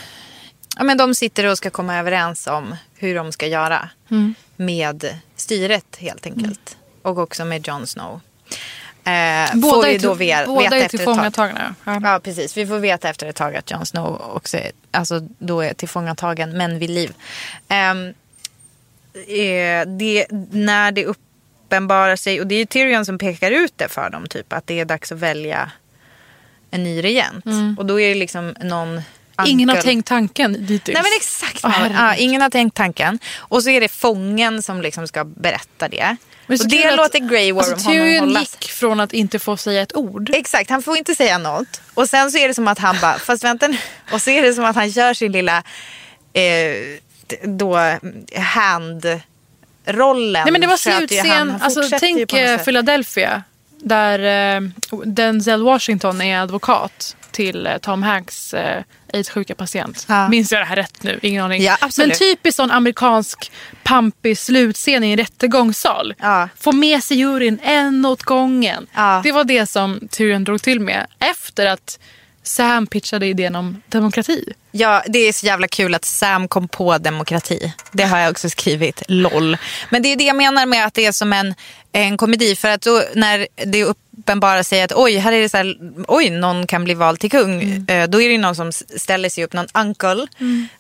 A: ja, men de sitter och ska komma överens om hur de ska göra med styret helt enkelt. Och också med Jon Snow. Eh, vi
B: är,
A: då ve-
B: båda
A: veta
B: är tillfångatagna. Ja.
A: Ja, precis. Vi får veta efter ett tag att Jon Snow också är, alltså, då är tillfångatagen, men vid liv. Ehm, eh, det, när det uppenbarar sig, och det är ju Tyrion som pekar ut det för dem, typ att det är dags att välja en ny regent. Och då är det liksom någon...
B: Ingen har tänkt tanken dittills.
A: Nej men exakt.
B: Herregud.
A: ja, ingen har tänkt tanken. Och så är det fången som liksom ska berätta det.
B: Men så
A: och det
B: att-
A: låter Grey Worm
B: alltså,
A: honom hålla
B: gick från att inte få säga ett ord.
A: Exakt, han får inte säga något. Och sen så är det som att han bara, fast vänta nu. Och så är det som att han gör sin lilla eh, då handrollen.
B: Nej, men det var slutscen. Alltså, tänk eh. Philadelphia. Där eh, Denzel Washington är advokat till eh, Tom Hanks eh, aidssjuka patient.
A: Ja.
B: Minns jag det här rätt nu? Ingen aning.
A: Ja.
B: Men typiskt sån amerikansk pampig slutscen i en rättegångssal.
A: Ja.
B: Få med sig juryn en åt gången.
A: Ja.
B: Det var det som Tyrion drog till med efter att Sam pitchade idén om demokrati.
A: Ja, det är så jävla kul att Sam kom på demokrati. Det har jag också skrivit, LOL. Men det är det jag menar med att det är som en, en komedi. För att då när det uppenbarar sig att oj, här är det så här, oj, någon kan bli vald till kung. Eh, Då är det någon som ställer sig upp, någon uncle,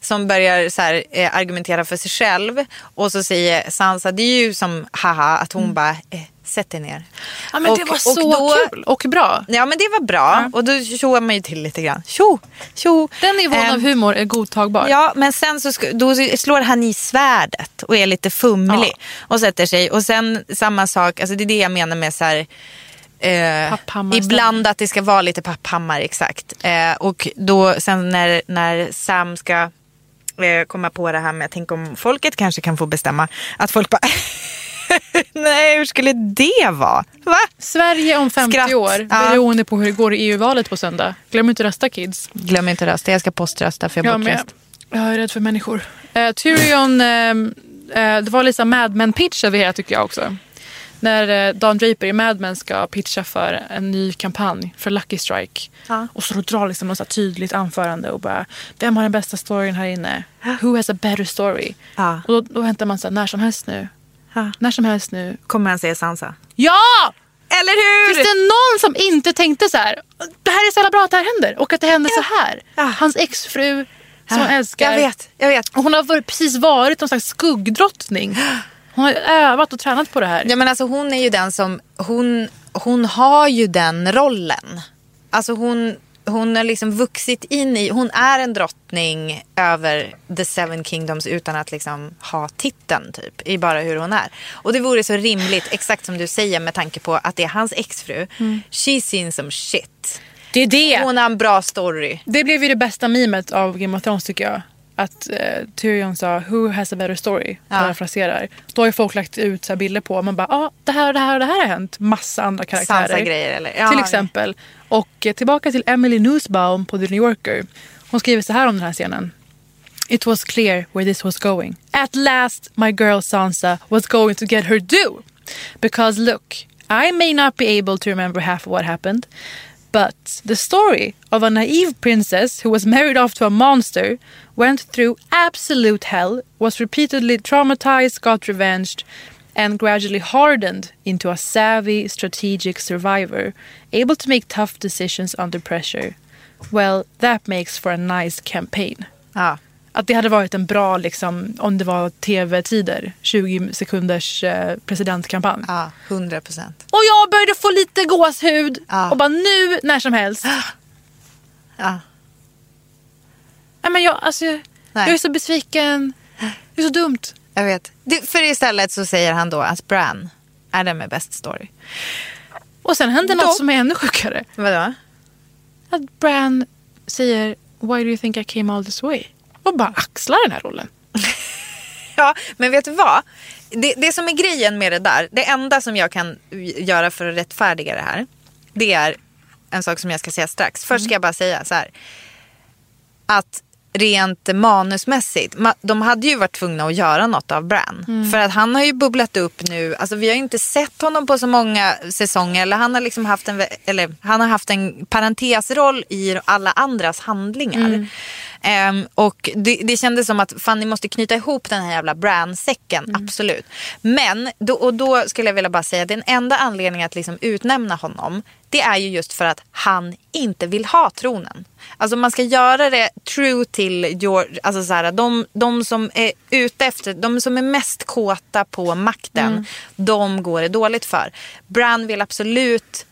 A: som börjar så här, eh, argumentera för sig själv. Och så säger Sansa, det är ju som haha, att hon bara, eh, sätt dig ner.
B: Ja, men det
A: Och-
B: var
A: och
B: så
A: då-
B: kul och bra.
A: Ja men det var bra och då tjoar man ju till lite grann. Tjo, tjo.
B: Den nivån
A: Ehm,
B: av humor är godtagbar.
A: Ja, men sen så då slår han i svärdet och är lite fumlig och sätter sig. Och sen samma sak, alltså det är det jag menar med så här, eh, ibland att det ska vara lite papphammar, exakt. Eh, och då sen när, när Sam ska eh, komma på det här med, tänk om folket kanske kan få bestämma, att folk bara [LAUGHS] [LAUGHS] Nej, hur skulle det vara? Va?
B: Sverige om 50
A: Skratt.
B: år,
A: Ja.
B: beroende på hur det går i EU-valet på söndag. Glöm inte rösta kids.
A: Glöm inte rösta, jag ska poströsta för jag är
B: Jag med.
A: bortröst.
B: Jag är rädd för människor. Uh, Tyrion, ehm, eh, det var lite Mad Men-pitch över hela tycker jag också. När uh, Don Draper i Mad Men ska pitcha för en ny kampanj för Lucky Strike.
A: Ja.
B: Och så drar liksom något tydligt anförande och bara, vem har den bästa storyn här inne? Who has a better story?
A: Ja.
B: Och då, då väntar man så här, när som helst nu.
A: Ja.
B: När som helst nu.
A: Kommer han säga Sansa?
B: Ja!
A: Eller hur?
B: Finns det någon som inte tänkte så här, det här är så jävla bra att det här händer och att det händer så här.
A: Ja.
B: Hans exfru som hon älskar.
A: Jag vet, jag vet.
B: Och hon har precis varit någon slags skuggdrottning. Hon har övat och tränat på det här.
A: Ja, men alltså, hon är ju den som, hon, hon har ju den rollen. Alltså hon, hon har liksom vuxit in i, hon är en drottning över the seven kingdoms utan att liksom ha titeln typ, i bara hur hon är. Och det vore så rimligt, exakt som du säger med tanke på att det är hans exfru. She's seen some shit.
B: Det är det.
A: Hon har en bra story.
B: Det blev ju det bästa mimet av Game of Thrones tycker jag. Att eh, Tyrion sa “Who has a better story?”
A: Ja.
B: parafraserar. Då har ju folk lagt ut så bilder på man bara ah, det här och det här och det här har hänt. Massa andra karaktärer.
A: Sansa-grejer eller? Ja,
B: Till exempel. Och eh, tillbaka till Emily Nussbaum på The New Yorker. Hon skriver så här om den här scenen. It was clear where this was going. At last my girl Sansa was going to get her due. Because look, I may not be able to remember half of what happened. But the story of a naive princess who was married off to a monster, went through absolute hell, was repeatedly traumatized, got revenged, and gradually hardened into a savvy, strategic survivor, able to make tough decisions under pressure. Well, that makes for a nice campaign.
A: Ja.
B: Att det hade varit en bra, liksom, om det var tv-tider, 20 sekunders eh, presidentkampanj.
A: Ja, 100 procent.
B: Och jag började få lite gåshud
A: Ja.
B: och bara nu, när som helst. [GASPS]
A: Ja.
B: Nej, men jag, alltså, jag
A: Nej.
B: är så besviken. Det är så dumt.
A: Jag vet. För istället så säger han då att Bran är den med bäst story.
B: Och sen hände
A: Då-
B: något som är ännu sjukare.
A: Vadå?
B: Att Bran säger Why do you think I came all this way? Och bara axlar den här rollen. [LAUGHS]
A: Ja, men vet du vad? Det, det som är grejen med det där, det enda som jag kan göra för att rättfärdiga det här, det är en sak som jag ska säga strax. Först ska jag bara säga så här. Att rent manusmässigt, ma- de hade ju varit tvungna att göra något av Bran. För att han har ju bubblat upp nu, alltså vi har ju inte sett honom på så många säsonger. Eller han har liksom haft en, eller han har haft en parentesroll i alla andras handlingar. Ehm, och det, det kändes som att fan ni måste knyta ihop den här jävla Bran-säcken, absolut. Men, då, och då skulle jag vilja bara säga att den enda anledningen att liksom utnämna honom det är ju just för att han inte vill ha tronen. Alltså man ska göra det true till George, alltså så här, de, de som är ute efter, de som är mest kåta på makten, de går det dåligt för. Bran vill absolut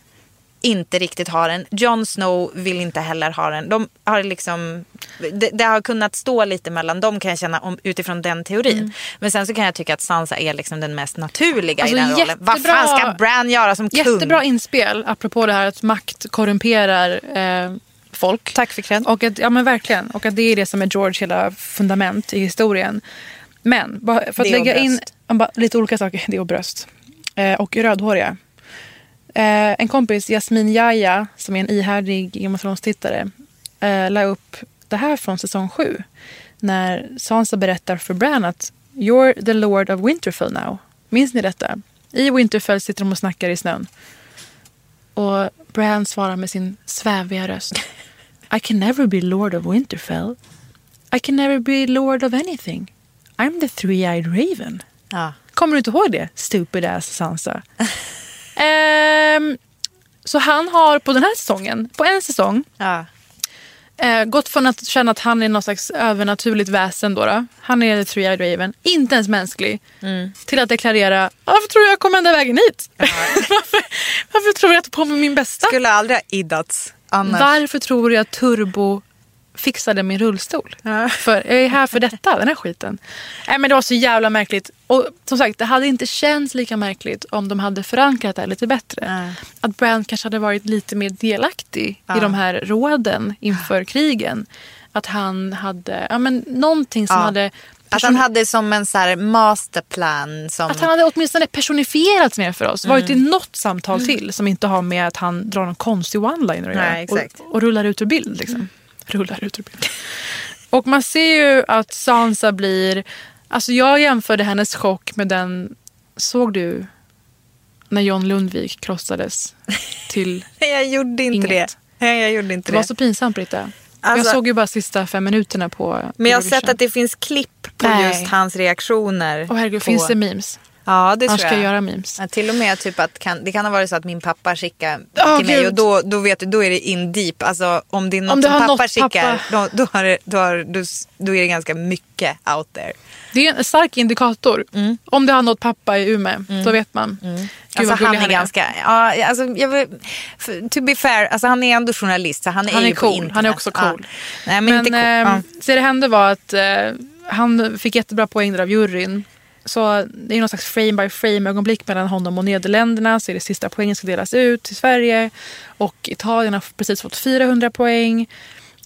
A: inte riktigt ha den. Jon Snow vill inte heller ha den. De har liksom, det, det har kunnat stå lite mellan dem kan jag känna om, utifrån den teorin. Men sen så kan jag tycka att Sansa är liksom den mest naturliga
B: Alltså,
A: i den rollen. Vad
B: jättebra-
A: fan ska Bran göra som kung?
B: Jättebra inspel apropå det här att makt korrumperar eh, folk.
A: Tack för cred.
B: Och att, ja men verkligen. Och att det är det som är George hela fundament i historien. Men för att lägga in
A: bröst.
B: bara lite olika saker. [LAUGHS] Det och bröst. Eh, och rödhåriga. Eh, en kompis, Jasmin Jaja, som är en ihärdig Game of Thrones-tittare, eh, la upp det här från säsong sju. När Sansa berättar för Bran att You're the Lord of Winterfell now. Minns ni detta? I Winterfell sitter de och snackar i snön. Och Bran svarar med sin sväviga röst. [LAUGHS] I can never be Lord of Winterfell. I can never be Lord of anything. I'm the three-eyed raven.
A: Ja.
B: Kommer du inte ihåg det? Stupid ass Sansa. [LAUGHS] Ehm, så han har på den här säsongen, på en säsong,
A: Ja.
B: eh, gått från att känna att han är någon slags övernaturligt väsen. Då, då. Han är the three-eyed raven, inte ens mänsklig. Till att deklarera, varför tror du jag kom ända vägen hit? [LAUGHS] varför, varför tror jag tog på mig min bästa?
A: Skulle aldrig ha iddats annars.
B: Varför tror jag Turbo fixade min rullstol?
A: Ja.
B: För jag är här för detta, den här skiten. Nej, men det var så jävla märkligt. Och som sagt, det hade inte känts lika märkligt om de hade förankrat det här lite bättre.
A: Nej.
B: Att Brand kanske hade varit lite mer delaktig i de här råden inför krigen. Att han hade, ja men någonting som
A: Ja.
B: hade...
A: Att han hade som en så här masterplan. Som...
B: Att han hade åtminstone personifierats mer för oss. Varit i
A: Mm.
B: något samtal till som inte har med att han drar någon konstig one-liner att göra. Och, och rullar ut ur bild. Liksom. Rullar ut ur bild. och man ser ju att Sansa blir... Alltså jag jämförde hennes chock med den... Såg du när John Lundvik krossades till... [LAUGHS]
A: Nej, jag gjorde inte
B: Inget.
A: det. Nej, jag gjorde inte
B: Det var
A: det.
B: så pinsamt Britta.
A: Alltså-
B: jag såg ju bara sista fem minuterna på
A: Men jag har sett att det finns klipp på
B: Nej.
A: just hans reaktioner.
B: Åh herregud,
A: på...
B: finns det memes?
A: Ja, det
B: Han
A: tror
B: ska
A: jag.
B: göra memes.
A: Ja, till och med typ att kan, det kan ha varit så att min pappa skickade
B: Åh,
A: till mig
B: Gud.
A: och då, då vet du, då är det in deep. Alltså om det är något
B: Om det
A: som pappa skickar,
B: pappa.
A: Då, då, det, då, har, då, då är det ganska mycket out there.
B: Det är en stark indikator. Om det har nått pappa i Umeå, då vet man. Gud
A: Alltså han är
B: han är.
A: ganska, ja, alltså, jag vill, to be fair, alltså han är ändå journalist så han är
B: Han är
A: ju på
B: cool.
A: internet.
B: Han är också cool.
A: Ja. Nej men,
B: Men
A: cool.
B: eh,
A: ja.
B: så det hände var att eh, han fick jättebra poäng där av juryn. Så det är någon slags frame by frame ögonblick mellan honom och Nederländerna. Så är det sista poängen ska delas ut till Sverige. Och Italien har precis fått 400 poäng.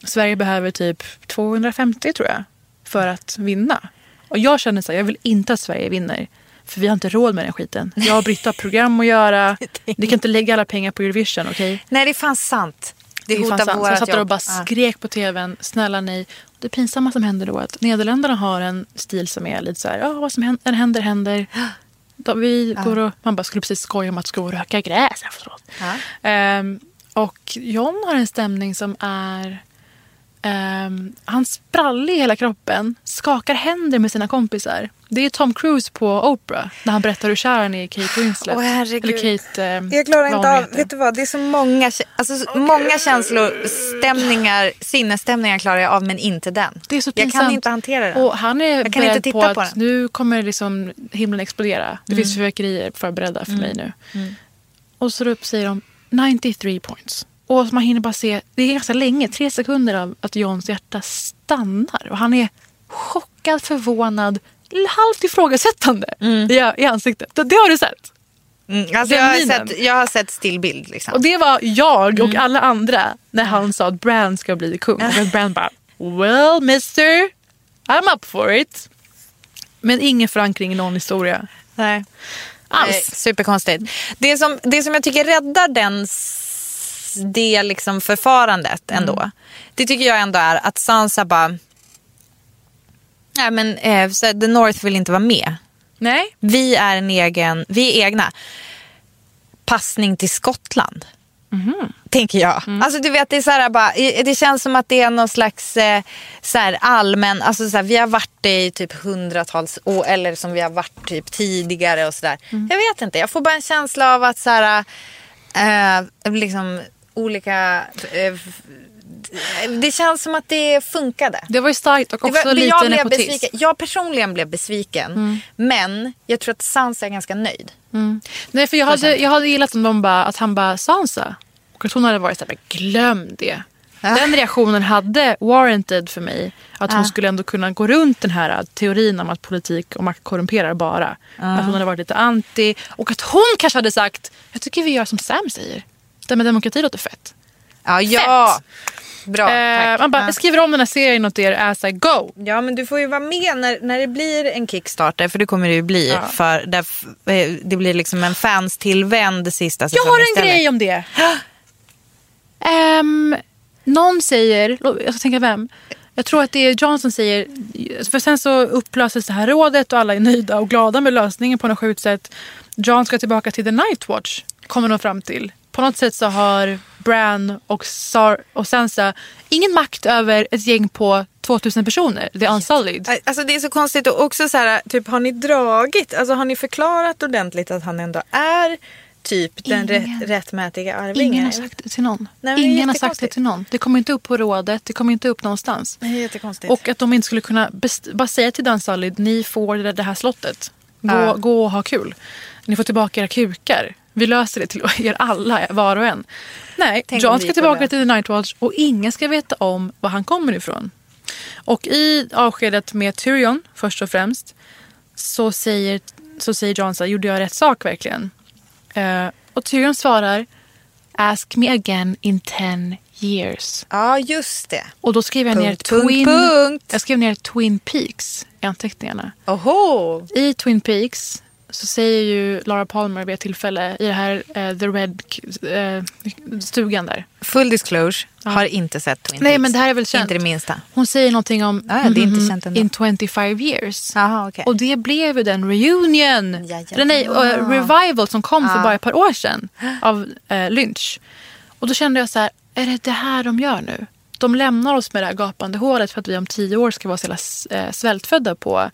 B: Sverige behöver typ 250 tror jag. För att vinna. Och jag känner så här, jag vill inte att Sverige vinner. För vi har inte råd med den skiten. Jag och Britta har program att göra. [LAUGHS] Vi kan inte lägga alla pengar på Eurovision, okej?
A: Nej det är fan sant. Det, hotar vårat
B: jag satt där och
A: jobb.
B: bara
A: Ja.
B: skrek på tvn, snälla nej. Det pinsamma som händer då är att Nederländerna har en stil som är lite så här, ja vad som händer, händer, händer. Då vi går och, man bara skulle precis skoja om att gå och röka gräs efteråt.
A: Ja.
B: Ehm, och John har en stämning som är Um, han sprallig i hela kroppen, skakar händer med sina kompisar. Det är Tom Cruise på Oprah när han berättar hur kär han är i Kate Winslet.
A: Herregud.
B: Eller Kate... eh,
A: Jag klarar inte av, vet du vad, det är så många, alltså, så många känslor, stämningar, sinnesstämningar klarar jag av men inte den.
B: Det är så
A: jag kan inte hantera den.
B: Och han är
A: Jag kan
B: beredd
A: inte
B: på
A: titta
B: att
A: på den.
B: nu kommer liksom himlen explodera. Det finns fyrverkerier förberedda för mig nu. Och så upp säger de 93 points. Och man hinner bara se, det är ganska länge, tre sekunder av att Johns hjärta stannar. Och han är chockad, förvånad, halvt ifrågasättande i, i ansiktet. Det, det har du sett.
A: Mm, alltså, jag, har sett, jag har sett stillbild. Liksom.
B: Och det var jag
A: Mm.
B: och alla andra när han sa att Brand ska bli kung. Och att Brand bara, well mister, I'm up for it. Men ingen förankring i någon historia.
A: Nej.
B: Alls.
A: Nej, superkonstigt. Det som, det som jag tycker räddar den, det liksom förfarandet ändå. Det tycker jag ändå är att Sansa bara... Nej men eh, så The North vill inte vara med.
B: Nej.
A: Vi är en egen, vi är egna. Passning till Skottland. Tänker jag. Alltså du vet det är så här bara, det känns som att det är någon slags eh, så här allmän, alltså så här, vi har varit det i typ hundratals år eller som vi har varit typ tidigare och sådär. Jag vet inte, jag får bara en känsla av att så här, eh, liksom olika, eh, det känns som att det funkade.
B: Det var ju starkt och också
A: var,
B: lite
A: jag, blev
B: nepotism.
A: besviken. jag personligen blev besviken. Men jag tror att Sansa är ganska nöjd.
B: Nej, för jag hade, jag hade gillat om de bara, att han bara Sansa. Och att hon hade varit såhär, glöm det. Den reaktionen hade warranted för mig. Att hon skulle ändå kunna gå runt den här teorin om att politik och makt korrumperar bara. Att hon hade varit lite anti. Och att hon kanske hade sagt, jag tycker vi gör som Sam säger. Det med demokrati låter fett.
A: Ja, ja. Bra,
B: Eh, man bara,
A: Ja.
B: jag skriver om den här serien åt er as I go.
A: Ja men du får ju vara med när, när det blir en Kickstarter för det kommer det ju bli.
B: Ja.
A: För där, eh, det blir liksom en fans tillvänd sista
B: Jag
A: säsongen
B: har en
A: istället.
B: grej om det. [GASPS] Ehm, någon säger, jag ska tänka vem. Jag tror att det är John som säger, för sen så upplöses det här rådet och alla är nöjda och glada med lösningen på något sjukt sätt. John ska tillbaka till The Night Watch, kommer de fram till. På något sätt så har Bran och, Sar och Sansa ingen makt över ett gäng på 2000 personer. The Unsullied.
A: Alltså det är så konstigt och också så här, typ har ni dragit, alltså har ni förklarat ordentligt att han ändå är typ den
B: Ingen.
A: rättmätiga arvingen?
B: Ingen har sagt det till någon.
A: Nej, det är
B: Ingen har sagt det till någon. Det kommer inte upp på rådet, det kommer inte upp någonstans.
A: Det är jättekonstigt.
B: Och att de inte skulle kunna bara säga till Dan Solid, ni får det, det här slottet. Gå,
A: Ja.
B: gå och ha kul. Ni får tillbaka era kukar. Vi löser det till er alla, var och en. Nej,
A: Tänk
B: John ska tillbaka till The Night Watch och ingen ska veta om var han kommer ifrån. Och i avskedet med Tyrion, först och främst, så säger, så säger John så här, gjorde jag rätt sak verkligen? Eh, och Tyrion svarar, ask me again in ten years.
A: Ja just det.
B: Och då skrev jag ner
A: Punkt, punkt,
B: Twin,
A: punkt.
B: Jag skrev ner Twin Peaks i anteckningarna.
A: Oho.
B: I Twin Peaks så säger ju Laura Palmer vid ett tillfälle i det här eh, The Red eh, stugan där.
A: Full disclosure, har inte sett Twin
B: Nej
A: Peaks.
B: men det här är väl känt.
A: Inte det minsta.
B: Hon säger någonting om
A: Ja, ja, det är inte känt ändå.
B: in 25 years.
A: Jaha okej.
B: Och det blev ju den reunion,
A: Ja, ja,
B: eller nej,
A: ja.
B: eh, revival som kom för bara ett par år sedan av eh, Lynch. Och då kände jag så här, är det det här de gör nu? De lämnar oss med det här gapande hålet för att vi om tio år ska vara så jävla eh, svältfödda på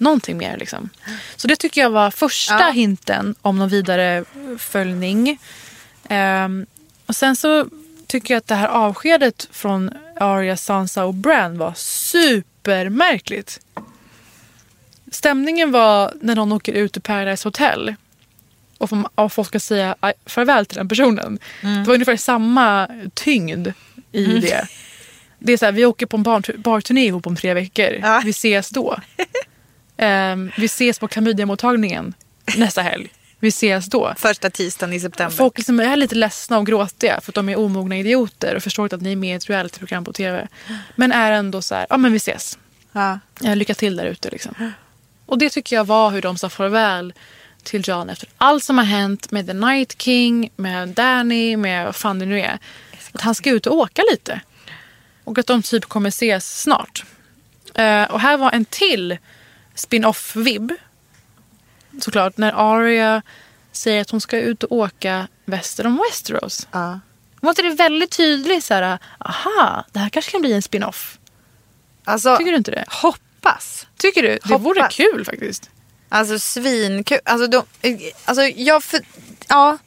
B: någonting mer. Liksom. Så det tycker jag var första
A: Ja.
B: hinten om någon vidare följning. Ehm, och sen så tycker jag att det här avskedet från Arya, Sansa och Bran var supermärkligt. Stämningen var när någon åker ut ur Paradise Hotel och, får- och folk ska säga farväl till den personen. Det var ungefär samma tyngd i det. Det är så här, vi åker på en bar- barturné ihop om tre veckor.
A: Ja.
B: Vi ses då. [LAUGHS] Ehm, vi ses på klamydiamottagningen nästa helg. Vi ses då.
A: Första tisdagen i september.
B: Folk liksom är lite ledsna och gråtiga för att de är omogna idioter och förstår inte att ni är med i ett realityprogram på tv. Men är ändå så här, ja men vi ses.
A: Ja.
B: Lycka till där ute liksom. Och det tycker jag var hur de sa farväl till John efter allt som har hänt med The Night King, med Danny, med vad fan det nu är. Att han ska ut och åka lite. Och att de typ kommer ses snart. Eh, och här var en till spin-off-vibb. Såklart när Arya säger att hon ska ut och åka väster om Westeros.
A: Ja.
B: Var inte det väldigt tydligt så här, aha, det här kanske kan bli en spin-off?
A: Alltså,
B: Tycker du inte det?
A: hoppas.
B: Tycker du? Det vore
A: Hoppas.
B: kul faktiskt.
A: Alltså svinkul. Alltså, de, alltså jag för, ja.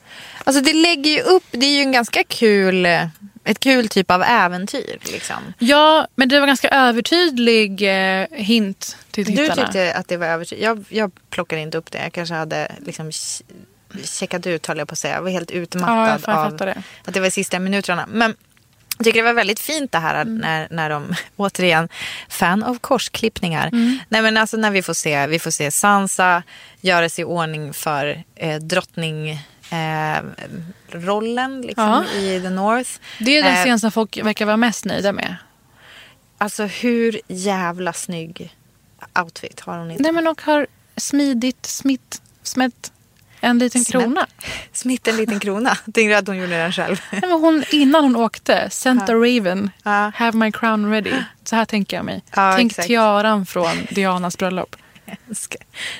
A: Alltså det lägger ju upp, det är ju en ganska kul, eh, ett kul typ av äventyr liksom.
B: Ja, men det var ganska övertydlig eh, hint till
A: Du
B: tittarna.
A: tyckte att det var övertygande. Jag, jag plockade inte upp det. Jag kanske hade liksom ch- checkat ut höll jag på att säga. Jag var helt
B: Ja,
A: utmattad
B: jag
A: av
B: det.
A: att det var sista minuterna. Men jag tycker det var väldigt fint det här
B: Mm.
A: när, när de, [LAUGHS] återigen, fan av korsklippningar.
B: Mm.
A: Nej men alltså när vi får se, vi får se Sansa göra sig i ordning för eh, drottning eh, rollen liksom,
B: Ja.
A: i The North.
B: Det är den
A: Eh,
B: scen som folk verkar vara mest nöjda med.
A: Alltså hur jävla snygg outfit har hon inte?
B: Nej, men och har smidigt smitt, smätt en liten
A: Smätt.
B: krona.
A: Smitt en liten krona. Tänkte du att hon gjorde den själv?
B: Nej, men hon, innan hon åkte, sent a raven,
A: Ja.
B: have my crown ready. Så här tänker jag mig.
A: Ja,
B: Tänk
A: exakt.
B: tiaran från Dianas bröllop.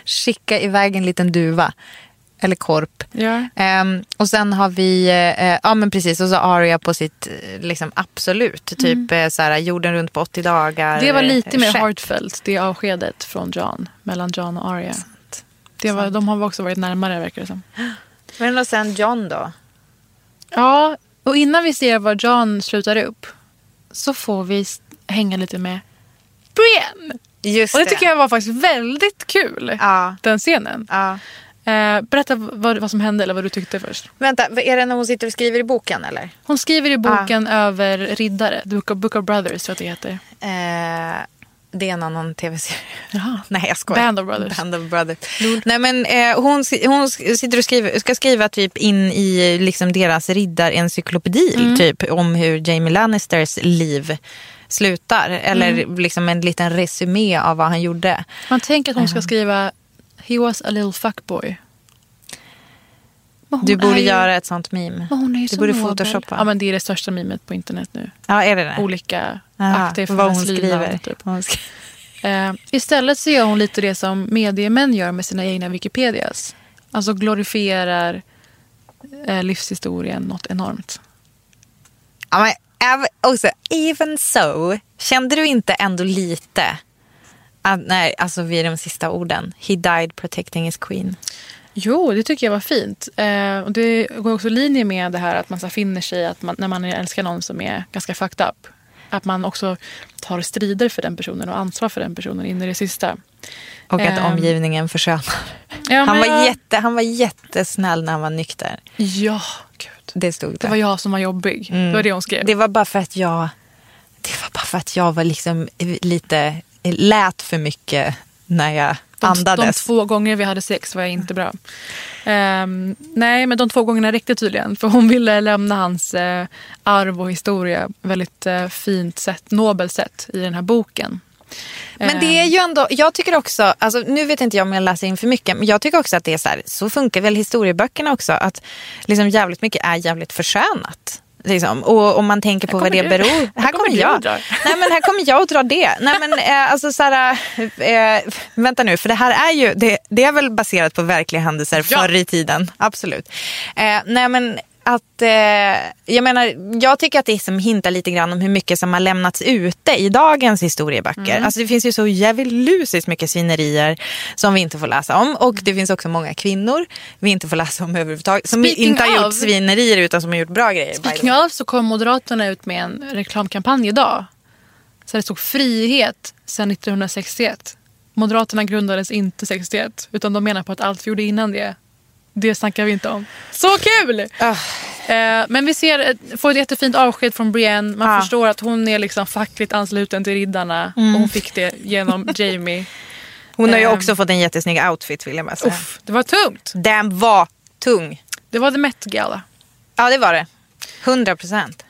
A: skicka iväg en liten duva. Eller korp.
B: Ja.
A: Ehm, och sen har vi, eh, ja men precis, och så Aria på sitt eh, liksom absolut. Typ eh, så här, jorden runt på 80 dagar.
B: Mm. Det var lite mer heartfelt, det avskedet från John, mellan John och Arya. Det var, de har också varit närmare verkar det som. [GASPS]
A: Men och sen John då?
B: Ja, och innan vi ser var John slutar upp så får vi hänga lite med Brienne.
A: Just
B: Och det tycker jag var faktiskt väldigt kul,
A: Ja.
B: den scenen.
A: ja.
B: Eh, berätta vad, vad som hände eller vad du tyckte först.
A: Vänta, är det när hon sitter och skriver i boken eller?
B: Hon skriver i boken över riddare, Book of, Book of Brothers tror jag att det heter.
A: Eh, det är en annan tv-serie.
B: Jaha. [LAUGHS]
A: Nej jag skojar.
B: Band of Brothers.
A: Band of Brothers. Nej men eh, hon, hon sitter och skriver, ska skriva typ in i liksom deras riddarencyklopedi
B: Mm.
A: typ om hur Jamie Lannisters liv slutar. Eller liksom en liten resumé av vad han gjorde.
B: Man tänker att hon ska skriva He was a little fuckboy.
A: Du borde
B: ju-
A: göra ett sånt meme.
B: hon är ju
A: Du borde
B: nobel.
A: photoshoppa.
B: Ja, men det är det största memet på internet nu.
A: Ja, är det det?
B: Olika
A: Aha,
B: akter för
A: vad
B: hennes
A: hon skriver.
B: Typ.
A: Hon skri-
B: Eh, istället så gör hon lite det som mediemän gör med sina egna Wikipedias. Alltså glorifierar eh, livshistorien något enormt.
A: Ja, men, också, even so, kände du inte ändå lite att, nej, alltså vid de sista orden, he died protecting his queen.
B: Jo, det tycker jag var fint. Eh, och det går också i linje med det här att man så finner sig att man, när man älskar någon som är ganska fucked up. Att man också tar strider för den personen och ansvar för den personen in i det sista.
A: Och att
B: Ehm.
A: omgivningen förskönar.
B: Ja,
A: Han var,
B: jag-
A: jätte, han var jättesnäll när han var nykter.
B: Ja, gud.
A: Det stod
B: Det
A: där.
B: var jag som var jobbig. Det var det hon skrev.
A: Det var bara för att jag, det var bara för att jag var liksom lite, lät för mycket när jag
B: De, de
A: andades.
B: två gånger vi hade sex var jag inte bra. Ehm, nej, men de två gångerna räckte tydligen. För hon ville lämna hans eh, arv och historia väldigt eh, fint sätt, nobelt sätt i den här boken.
A: Men det är ju ändå, jag tycker också, alltså, nu vet inte jag om jag läser in för mycket, men jag tycker också att det är så här, så funkar väl historieböckerna också, att liksom jävligt mycket är jävligt förskönat. Liksom. Och om man tänker på vad det
B: du.
A: beror.
B: Här
A: Här
B: kommer
A: jag. Nej men här kommer jag att dra det. Nej men eh, alltså så här, eh, vänta nu, för det här är ju, det, det är väl baserat på verkliga händelser
B: Ja.
A: förr i tiden. Absolut. Eh, nej men att, eh, jag menar, jag tycker att det som hintar lite grann om hur mycket som har lämnats ute i dagens historieböcker. Alltså det finns ju så jävligt mycket svinerier som vi inte får läsa om. Och det finns också många kvinnor vi inte får läsa om överhuvudtaget. Som
B: Speaking
A: inte har
B: of-
A: gjort svinerier utan som har gjort bra grejer.
B: Speaking of så kom Moderaterna ut med en reklamkampanj idag. Så det stod frihet sedan 1961. Moderaterna grundades inte 61 utan de menar på att allt vi gjorde innan det, det snackar vi inte om. Så kul! Eh, men vi ser, ett- får ett jättefint avsked från Brienne. Man
A: Ja.
B: förstår att hon är liksom fackligt ansluten till riddarna. Och hon fick det genom [LAUGHS] Jamie.
A: Hon har ju
B: Ehm.
A: också fått en jättesnygg outfit vill jag bara säga.
B: Uff, det var tungt.
A: Den var tung.
B: Det var The Met Gala.
A: Ja det var det. 100 procent.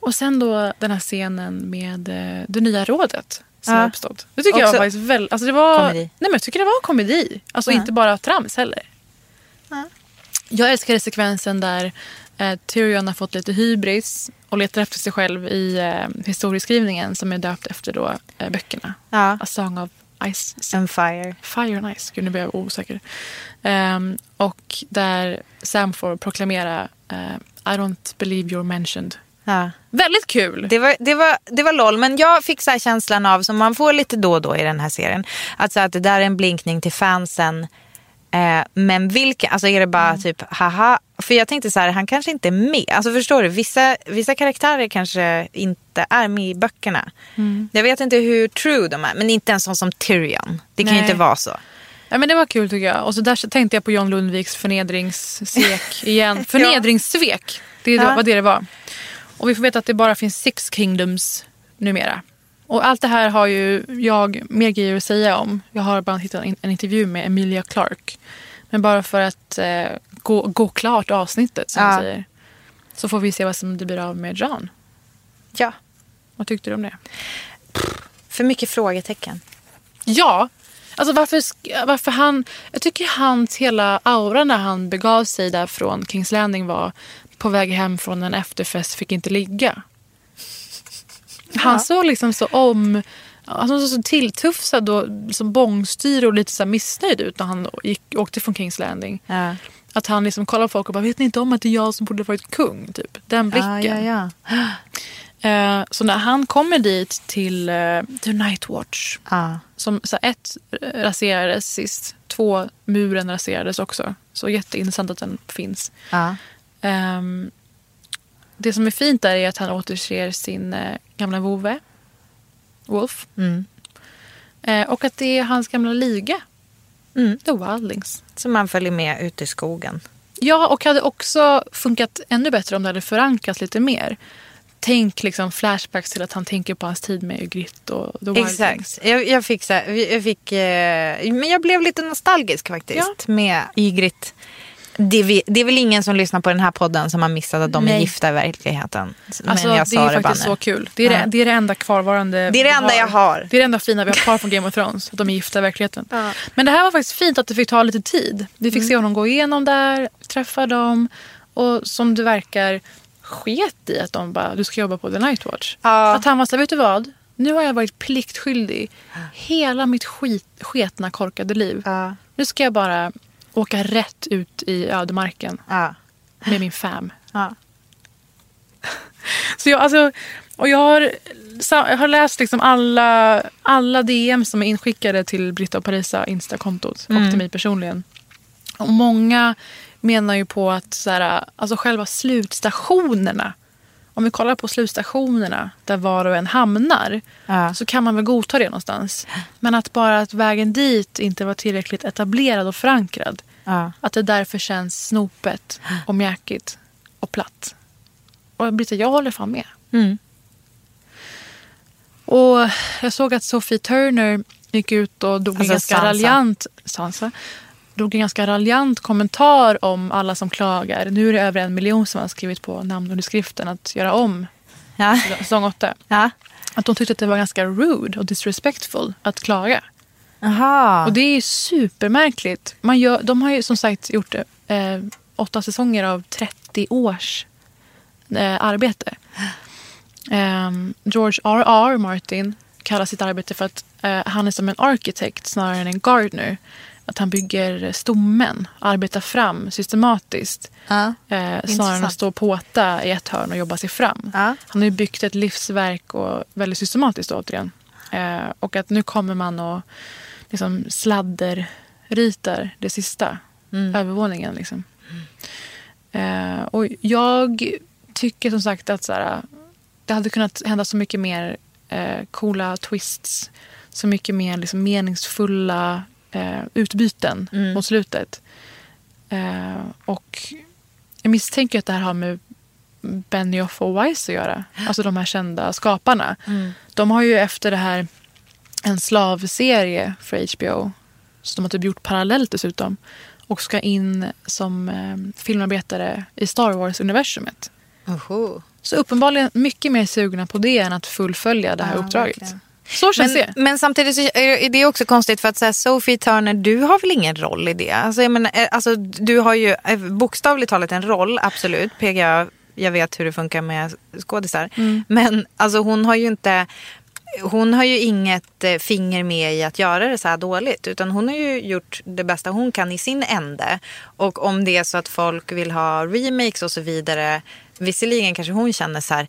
B: Och sen då den här scenen med eh, det nya rådet som
A: Ja.
B: har uppstått. Det tycker jag
A: Också
B: var faktiskt väldigt... Alltså det var,
A: komedi.
B: Nej, men jag tycker det var komedi. Alltså
A: Ja.
B: inte bara trams heller.
A: Ja.
B: Jag älskade sekvensen där eh, Tyrion har fått lite hybris och letar efter sig själv i eh, historieskrivningen som är döpt efter då, eh, böckerna.
A: Ja.
B: A Song of Ice
A: En fire.
B: Fire and Ice. Gud, nu blir jag osäker. Ehm, och där Sam får proklamera eh, I don't believe you're mentioned.
A: Ja.
B: Väldigt kul.
A: Det var, det, var, det var LOL, men jag fick så känslan av, som man får lite då och då i den här serien, att, så att det där är en blinkning till fansen. Eh, men vilka, alltså är det bara
B: Mm.
A: typ haha? För jag tänkte så här, han kanske inte är med. Alltså förstår du, vissa, vissa karaktärer kanske inte är med i böckerna.
B: Mm.
A: Jag vet inte hur true de är, men inte en sån som Tyrion. Det kan ju
B: Nej.
A: inte vara så.
B: Ja, men det var kul tycker jag. Och så där tänkte jag på John Lundviks förnedringssvek [LAUGHS] igen. Förnedringssvek, det är
A: Ja.
B: det det var. Och vi får veta att det bara finns six kingdoms numera. Och allt det här har ju jag mer grejer att säga om. Jag har bara hittat en, intervju med Emilia Clark. Men bara för att eh, gå, gå klart avsnittet som
A: Ja.
B: säger. Så får vi se vad som det blir av med John.
A: Ja,
B: Vad tyckte du om det?
A: för mycket frågetecken.
B: Ja, alltså varför, varför han... Jag tycker hans hela aura när han begav sig där från Kings Landing var på väg hem från en efterfest, fick inte ligga. Han såg liksom så om... Han såg så tilltufsad och som bångstyr och lite så missnöjd ut när han gick, åkte från Kings Landing.
A: Ja.
B: Att han liksom kollar på folk och bara, vet ni inte om att det är jag som borde varit kung? Typ. Den blicken.
A: Ja. [GASPS]
B: Eh, så när han kommer dit till uh, The Night Watch
A: ja.
B: som, så ett raserades sist, två muren raserades också. Så jätteintressant att den finns.
A: ja.
B: Det som är fint där är att han återser sin eh, gamla vovve, Wolf.
A: Mm.
B: Eh, och att det är hans gamla liga,
A: Mm.
B: The Wildlings.
A: Så man följer med ut i skogen.
B: Ja, och hade också funkat ännu bättre om det hade förankrats lite mer. Tänk liksom flashbacks till att han tänker på hans tid med Ygritte och The Wildlings.
A: Exakt. Jag, jag fick, så jag fick eh, men jag blev lite nostalgisk faktiskt med Ygritte. Det, är vi- det är väl ingen som lyssnar på den här podden som har missat att de är
B: Nej.
A: gifta i verkligheten. Men
B: Alltså,
A: jag
B: det är
A: det
B: faktiskt så kul. Det är,
A: Ja.
B: det, det är det enda kvarvarande
A: Det är det enda jag har.
B: Det är det enda fina vi har kvar från Game of Thrones. Att de är gifta i verkligheten.
A: Ja.
B: Men det här var faktiskt fint att det fick ta lite tid. Vi fick se honom gå igenom där, träffa dem. Och som det verkar sket i att de bara, du ska jobba på The Night Watch.
A: Ja.
B: Att han var så här, vet du vad? Nu har jag varit pliktskyldig hela mitt skit, sketna korkade liv. Nu ska jag bara åka rätt ut i ödemarken
A: Ja.
B: med min fam.
A: Ja. [LAUGHS]
B: Så jag, alltså, och jag har, jag har läst liksom alla, alla DM som är inskickade till Britta och Parisa Insta-kontot och till mig personligen. Och många menar ju på att så här, alltså själva slutstationerna om vi kollar på slutstationerna där var och en hamnar
A: Ja.
B: så kan man väl godta det någonstans. Men att bara att vägen dit inte var tillräckligt etablerad och förankrad.
A: Ja.
B: Att det därför känns snopet och mjäkigt och platt. Och Britta, jag håller fan med.
A: Mm.
B: Och jag såg att Sophie Turner gick ut och drog
A: Alltså
B: ganska raljant... Sansa? Drog en ganska raljant kommentar om alla som klagar. Nu är det över en miljon som har skrivit på namnunderskriften att göra om
A: Ja.
B: säsong 8.
A: Ja.
B: Att de tyckte att det var ganska rude och disrespectful att klaga.
A: Aha.
B: Och det är ju supermärkligt. Man gör, de har ju som sagt gjort eh, åtta säsonger av 30 års eh, arbete. Ehm, George R.R. Martin kallar sitt arbete för att eh, han är som en arkitekt snarare än en gardener. Att han bygger stommen, arbetar fram systematiskt.
A: Ja.
B: Eh, snarare än att stå och påta i ett hörn och jobba sig fram.
A: Ja.
B: Han har ju byggt ett livsverk och väldigt systematiskt återigen. Eh, och att nu kommer man och liksom sladderritar det sista. Övervåningen liksom. Eh, och jag tycker som sagt att så här, det hade kunnat hända så mycket mer eh, coola twists. Så mycket mer liksom, meningsfulla eh, utbyten mot slutet. Eh, och jag misstänker att det här har med Benioff och Weiss att göra. Alltså de här kända skaparna. De har ju efter det här en slavserie för HBO. Så de har typ gjort parallellt dessutom. Och ska in som eh, filmarbetare i Star Wars-universumet. Så uppenbarligen mycket mer sugna på det än att fullfölja det här
A: Ja,
B: uppdraget.
A: verkligen.
B: Så känns
A: Men,
B: det.
A: men samtidigt så är det också konstigt för att så här, Sophie Turner, du har väl ingen roll i det? Alltså, jag menar, eh, alltså, du har ju eh, bokstavligt talat en roll, absolut. PGA, jag vet hur det funkar med skådisar. Men alltså, hon har ju inte... hon har ju inget eh, finger med i att göra det så här dåligt. Utan hon har ju gjort det bästa hon kan i sin ände. Och om det är så att folk vill ha remakes och så vidare. Visserligen kanske hon känner så här,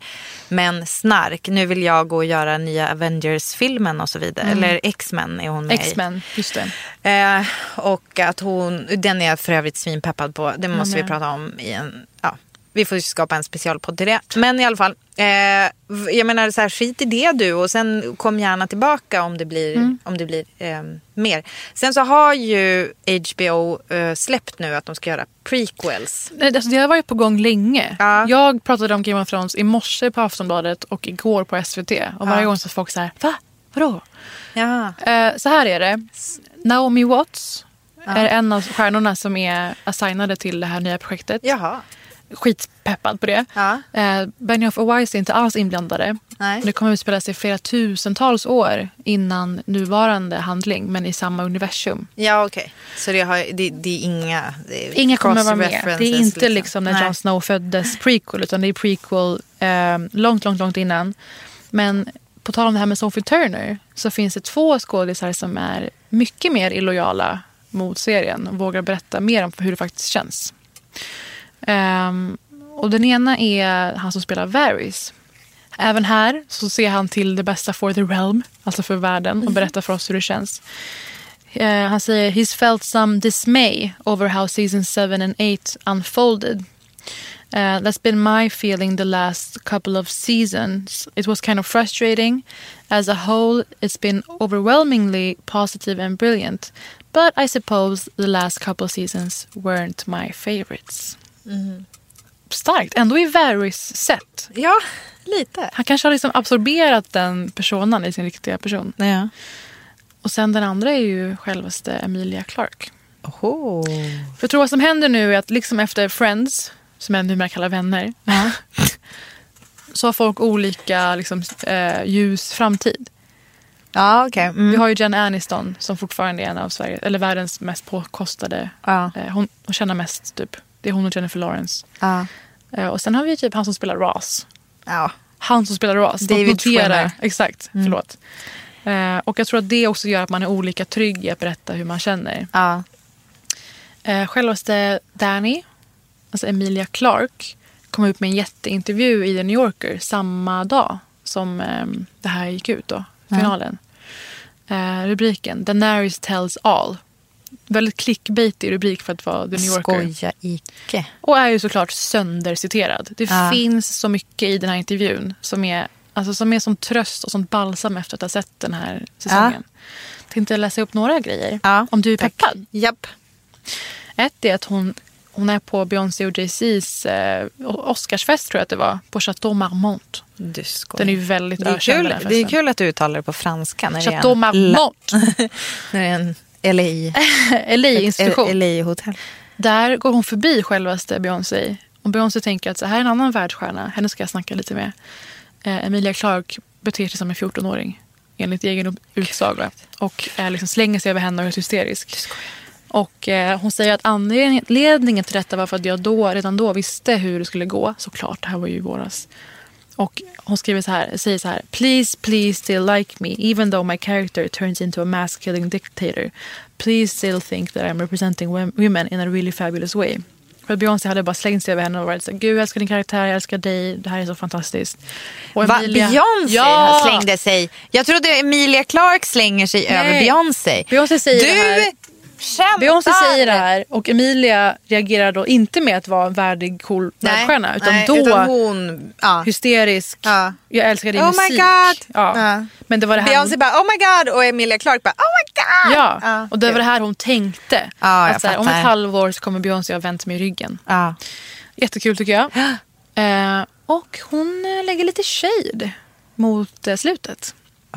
A: men snark, nu vill jag gå och göra nya Avengers-filmen och så vidare. Eller X-Men är hon med.
B: X-Men, just det.
A: Eh, och att hon, den är jag för övrigt svinpeppad på. Det måste vi
B: med.
A: prata om i en, ja, vi får skapa en specialpodd till det. Men i alla fall, eh, jag menar så här, skit i det du och sen kom gärna tillbaka om det blir,
B: Mm.
A: om det blir eh, mer. Sen så har ju HBO eh, släppt nu att de ska göra prequels.
B: Nej, Alltså, det har varit på gång länge.
A: Ja.
B: Jag pratade om Game of Thrones i morse på Aftonbladet och igår på SVT. Och varje
A: Ja.
B: gång så folk så här, va? Vadå?
A: Ja.
B: Eh, så här är det. Naomi Watts är en av stjärnorna som är assignade till det här nya projektet.
A: Jaha.
B: Skitpeppad på det.
A: Ja.
B: Eh, Benioff och Weiss är inte alls inblandade.
A: Nej.
B: Det kommer att utspela sig flera tusentals år innan nuvarande handling men i samma universum.
A: Ja okej. Så det, har, det, det är inga det är
B: Inga kommer att vara med. Det är inte liksom när
A: Nej.
B: Jon Snow föddes prequel utan det är prequel eh, långt, långt, långt innan. Men på tal om det här med Sophie Turner så finns det två skådisar som är mycket mer illojala mot serien och vågar berätta mer om hur det faktiskt känns. Ehm, och den ena är han som spelar Varys. Även här så ser han till det bästa for the realm, alltså för världen och berättar för oss hur det känns. Eh, han säger he's felt some dismay over how season 7 and 8 unfolded. Uh, that's been my feeling the last couple of seasons. It was kind of frustrating. As a whole, it's been overwhelmingly positive and brilliant. But I suppose the last couple of seasons weren't my favorites. Starkt. Ändå i Varys sätt.
A: Ja, lite.
B: Han kanske har liksom absorberat den personen i sin riktiga person.
A: Ja.
B: Och sen den andra är ju självaste Emilia Clarke.
A: Oho.
B: För jag tror vad som händer nu är att liksom efter Friends, som jag numera kallar vänner, [LAUGHS] så har folk olika liksom, eh, ljus framtid.
A: Ja, okej. Mm.
B: Vi har ju Jen Aniston som fortfarande är en av Sverige, eller världens mest påkostade.
A: Ja.
B: Eh, hon, hon tjänar mest typ. Det är hon och Jennifer Lawrence.
A: Ja.
B: Eh, och sen har vi typ han som spelar Ross.
A: ja.
B: Han som spelar Ross.
A: David Schwimmer.
B: Exakt, förlåt. Eh, och jag tror att det också gör att man är olika trygg i att berätta hur man känner.
A: Ja.
B: Eh, självaste Danny, alltså Emilia Clarke, kom ut med en jätteintervju i The New Yorker samma dag som eh, det här gick ut då, finalen. Eh, rubriken Daenerys tells all. Väldigt clickbaitig rubrik för att vara The New Yorker.
A: Skoja icke.
B: Och är ju såklart sönderciterad. Det
A: Ja.
B: finns så mycket i den här intervjun som är, alltså, som är som tröst och som balsam efter att ha sett den här säsongen. Tänkte läsa upp några grejer.
A: Ja,
B: om du är
A: tack.
B: peppad.
A: Japp.
B: Ett är att hon, hon är på Beyoncé och Jay-Z's eh, Oscarsfest tror jag att det var. På Chateau Marmont.
A: Du skojar.
B: Den är ju väldigt
A: det, är
B: ökänd
A: kul, det är kul att du uttalar det på franska. När
B: Chateau
A: det är en,
B: Marmont. [LAUGHS]
A: när det är en LA,
B: LA-institution. [LAUGHS]
A: LA-hotell.
B: Där går hon förbi självaste Beyoncé. Och Beyoncé tänker att så här är en annan världsstjärna. Henne ska jag snacka lite med. Eh, Emilia Clarke beter sig som en 14-åring. Enligt egen utsaga. Och eh, liksom slänger sig över henne och är hysterisk. Och eh, hon säger att anledningen till detta var för att jag då, redan då visste hur det skulle gå. Såklart, det här var ju i våras. Och hon skriver så här, säger så här. Please, please still like me even though my character turns into a mass killing dictator. Please still think that I'm representing wom- women in a really fabulous way. För Beyoncé hade bara slängt sig över henne och varit så här, Gud jag älskar din karaktär, jag älskar dig, det här är så fantastiskt. Och Emilia-
A: Beyoncé
B: Ja!
A: slängde sig. Jag trodde Emilia Clarke slänger sig över
B: Nej.
A: Beyoncé.
B: Beyoncé säger
A: du
B: det här.
A: Skämtar!
B: Beyoncé säger det här och Emilia reagerar då inte med att vara en värdig, cool världsstjärna. Utan
A: nej,
B: då
A: utan hon... Ja.
B: hysterisk.
A: Ja.
B: Jag älskar din
A: Oh my
B: musik.
A: God.
B: Ja.
A: Ja.
B: Men det var det här
A: Beyoncé bara oh my god och Emilia Clarke bara oh my god.
B: Ja, och det var det här hon tänkte. Att så här, om ett halvår så kommer Beyoncé ha vänt mig ryggen.
A: Ja.
B: Jättekul tycker jag. Eh, och hon eh, lägger lite shade mot eh, slutet.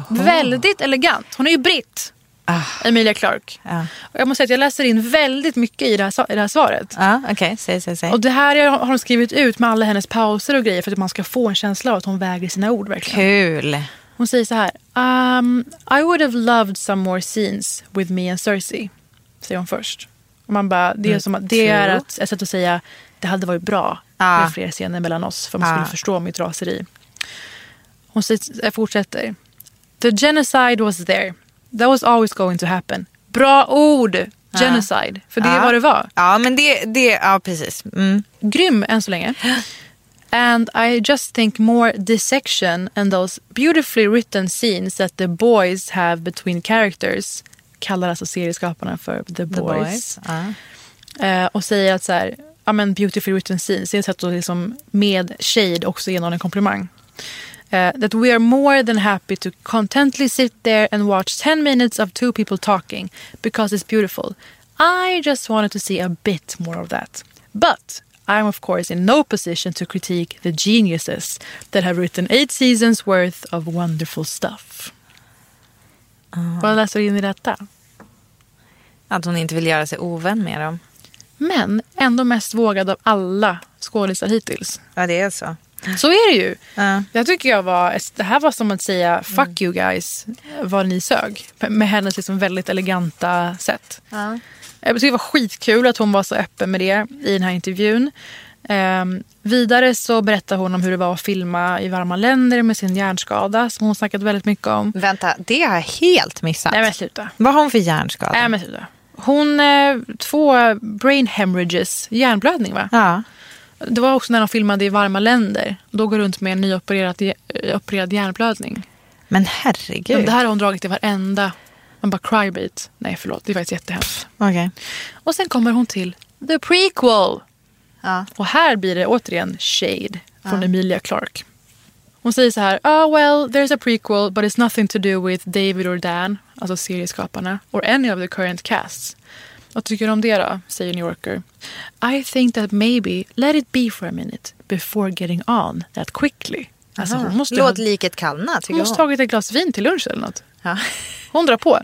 B: Väldigt elegant. Hon är ju britt.
A: Ah.
B: Emilia Clarke.
A: Ja.
B: Och jag måste säga att jag läser in väldigt mycket i det här, i det här svaret.
A: Ja, okej. Säg, säg, säg.
B: Och det här har hon skrivit ut med alla hennes pauser och grejer för att man ska få en känsla av att hon väger sina ord verkligen.
A: Kul.
B: Hon säger så här. Um, I would have loved some more scenes with me and Cersei. Säger hon först. Och man bara, det är, som att, det är
A: true.
B: ett, sätt att säga det hade varit bra
A: Ja.
B: med fler scener mellan oss för man skulle förstå mitt raseri. Hon säger, fortsätter. The genocide was there. That was always going to happen. Bra ord! Genocide. För det är vad det var.
A: Ja, men det, det ja precis. Mm.
B: Grym än så länge. And I just think more dissection and those beautifully written scenes that the boys have between characters kallar alltså serieskaparna för The Boys.
A: Ja.
B: Eh, och säger att så här, ja men beautifully written scenes, det är ett sätt att liksom med shade också ge någon en komplimang. Eh, that we are more than happy to contently sit there and watch 10 minutes of two people talking because it's beautiful. I just wanted to see a bit more of that. But I'm of course in no position to critique the geniuses that have written eight seasons worth of wonderful stuff. Vad läser du in i detta?
A: Att hon inte vill göra sig ovän med dem.
B: Men ändå mest vågad av alla skådisar hittills.
A: Ja, det är så.
B: Så är det ju.
A: Ja.
B: Jag tycker jag var, det här var som att säga fuck you guys vad ni sög. Med hennes liksom väldigt eleganta sätt.
A: Ja.
B: Jag tycker det var skitkul att hon var så öppen med det i den här intervjun. Ehm, vidare så berättar hon om hur det var att filma i varma länder med sin hjärnskada som hon snackat väldigt mycket om.
A: Vänta, det har jag helt missat.
B: Nej men sluta.
A: Vad har hon för hjärnskada?
B: Nej men sluta. Hon, eh, två brain hemorrhages, hjärnblödning va?
A: Ja.
B: Det var också när de filmade i varma länder. Då går runt med en nyopererad opererad hjärnblödning.
A: Men herregud.
B: Men det här har hon dragit i varenda... Man bara crybait. Nej förlåt, det är faktiskt jättehemskt.
A: Okej.
B: Och sen kommer hon till the prequel.
A: Ja.
B: Och här blir det återigen shade från Emilia Clarke. Hon säger så här, oh well there's a prequel but it's nothing to do with David or Dan, alltså serieskaparna, or any of the current casts. Vad tycker du om det då? Säger New Yorker. I think that maybe let it be for a minute before getting on that quickly. Alltså hon måste
A: Låt
B: ha,
A: liket kallna, tycker
B: hon måste
A: hon.
B: tagit ett glas vin till lunch eller något.
A: Ja.
B: Hon drar på.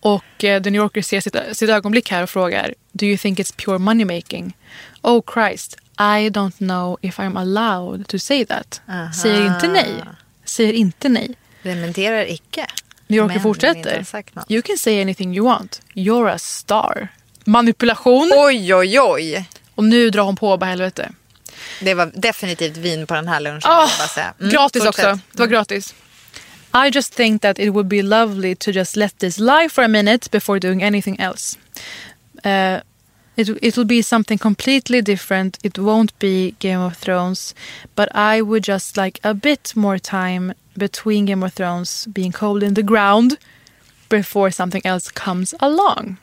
B: Och eh, The New Yorker ser sitt, sitt ögonblick här och frågar Do you think it's pure money making? Oh Christ, I don't know if I'm allowed to say that. Säger inte nej. Säger inte nej.
A: Dementerar icke.
B: New Yorker
A: Men
B: fortsätter. You can say anything you want. You're a star. Manipulation.
A: Oj, oj, oj.
B: Och nu drar hon på bara helvete.
A: Det var definitivt vin på den här lunchen. Säga. Mm,
B: gratis
A: fortsätt.
B: också. Det var gratis. I just think that it would be lovely to just let this lie for a minute before doing anything else. Uh, it, it will be something completely different. It won't be Game of Thrones. But I would just like a bit more time between Game of Thrones being cold in the ground before something else comes along.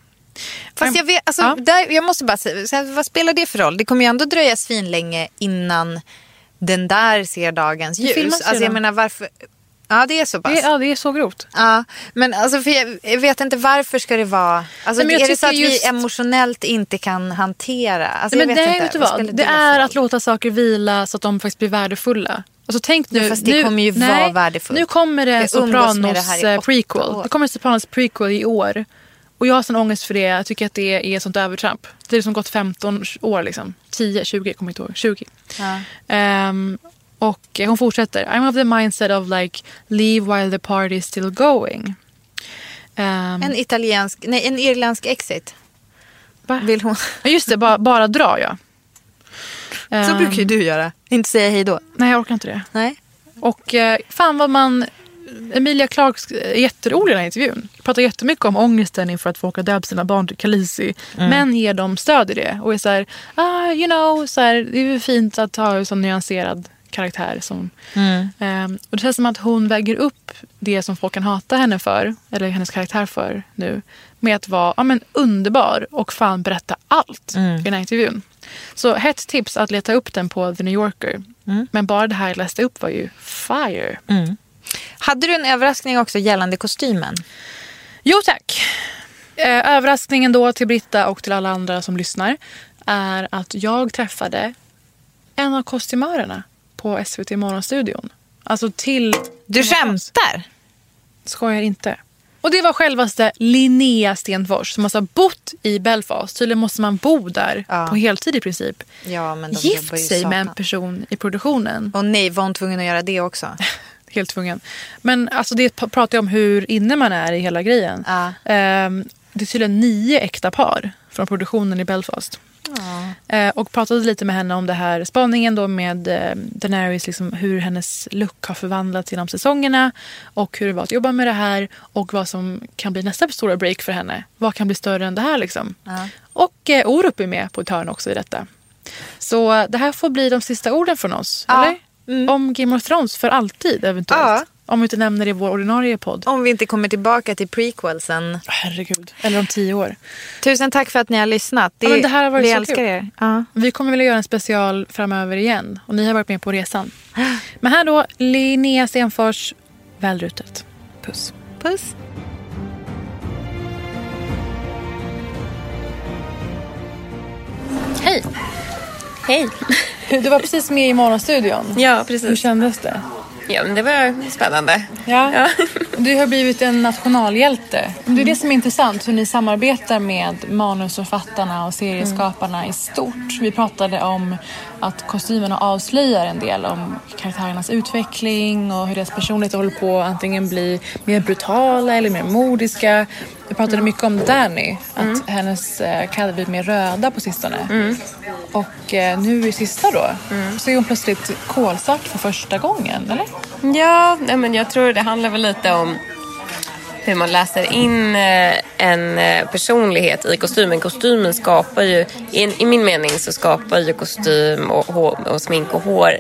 A: Fast jag, vet, alltså,
B: Ja.
A: där, jag måste bara säga, vad spelar det för roll? Det kommer ju ändå dröja svinlänge innan den där ser dagens ljus. Alltså, jag menar varför... Ja, det är så pass.
B: Det, ja, det är så grovt.
A: Ja, men alltså för jag, vet inte varför ska det vara... Alltså,
B: Nej,
A: är det så att
B: just-
A: vi emotionellt inte kan hantera? Alltså,
B: Nej, men
A: jag vet
B: det,
A: inte.
B: vet
A: Vad
B: Det är att låta saker vila så att de faktiskt blir värdefulla. Alltså tänk nu,
A: fast det
B: nu,
A: kommer ju
B: nej,
A: vara värdefullt.
B: Nu kommer det Sopranos
A: det
B: eh, prequel. Det kommer Sopranos prequel i år. Och jag har sån ångest för det. Jag tycker att det är ett sånt övertramp. Det är liksom gått 15 år liksom. 10, 20, jag kommer inte ihåg. 20.
A: Ja.
B: Ehm, och hon fortsätter. I'm of the mindset of like leave while the party is still going. Ehm,
A: En italiensk, nej en irländsk exit.
B: va?
A: Vill hon?
B: Ja, Just det, bara, bara dra ja.
A: Så
B: Ehm,
A: brukar ju du göra. Inte säga hej då.
B: Nej, jag orkar inte det.
A: Nej.
B: Och eh, fan vad man... Emilia Clarke är jätterolig i den här intervjun. Pratar jättemycket om ångesten inför att folk har döpt sina barn till Khaleesi. Men ger dem stöd i det. Och är så här, ah, you know, så här, det är ju fint att ha en sån nyanserad karaktär. Som, Ehm, och det känns som att hon väger upp det som folk kan hata henne för, eller hennes karaktär för nu, med att vara ja, men, underbar och fan berätta allt i den här intervjun. Så hett tips att leta upp den på The New Yorker. Men bara det här jag läste upp var ju fire.
A: Hade du en överraskning också gällande kostymen?
B: Jo tack. Eh, överraskningen då till Britta och till alla andra som lyssnar är att jag träffade en av kostymörerna på SVT Morgonstudion. Alltså till...
A: Du skämtar?
B: Skojar inte. Och det var självaste Linnea Stenfors som alltså bott i Belfast. Tydligen måste man bo där
A: Ja.
B: på heltid i princip.
A: Ja, men de
B: Gift sig med en person i produktionen.
A: Och nej, var hon tvungen att göra det också? [LAUGHS]
B: Helt tvungen. Men alltså det pratar ju om hur inne man är i hela grejen.
A: Ja.
B: Ehm, det är tydligen nio äkta par från produktionen i Belfast. Eh, och pratade lite med henne om det här spaningen då med eh, Daenerys, liksom hur hennes look har förvandlats genom säsongerna och hur det var att jobba med det här och vad som kan bli nästa stora break för henne. Vad kan bli större än det här liksom?
A: Ja.
B: Och eh, Orup är med på ett hörn också i detta. Så eh, det här får bli de sista orden från oss,
A: Ja.
B: eller? Om Game of Thrones för alltid eventuellt.
A: Ja.
B: Om vi inte nämner det i vår ordinarie podd.
A: Om vi inte kommer tillbaka till prequelsen.
B: Herregud. Eller om tio år.
A: Tusen tack för att ni har lyssnat.
B: Ja, men det här har varit
A: vi
B: så
A: älskar
B: kul.
A: er. Ja.
B: Vi kommer vilja göra en special framöver igen. Och ni har varit med på resan. Men här då, Linnea Stenfors, välrutet. Puss.
A: Puss.
B: Hej!
C: Hej.
B: Du var precis med i Morgonstudion.
C: Ja,
B: Hur
C: precis.
B: kändes det?
C: Ja, men det var spännande.
B: Ja.
C: Ja.
B: Du har blivit en nationalhjälte. Det är det som är intressant, hur ni samarbetar med manusförfattarna och serieskaparna i stort. Vi pratade om att kostymerna avslöjar en del om karaktärernas utveckling och hur deras personlighet håller på att antingen bli mer brutala eller mer modiska. Vi pratade mycket om Danny, att hennes eh, kläder blivit mer röda på sistone. Och eh, nu i sista då, så är hon plötsligt kolsvart för första gången, eller?
C: Ja, men jag tror det handlar väl lite om hur man läser in eh, en eh, personlighet i kostymen. Kostymen skapar ju, i, min mening så skapar ju kostym och, och smink och hår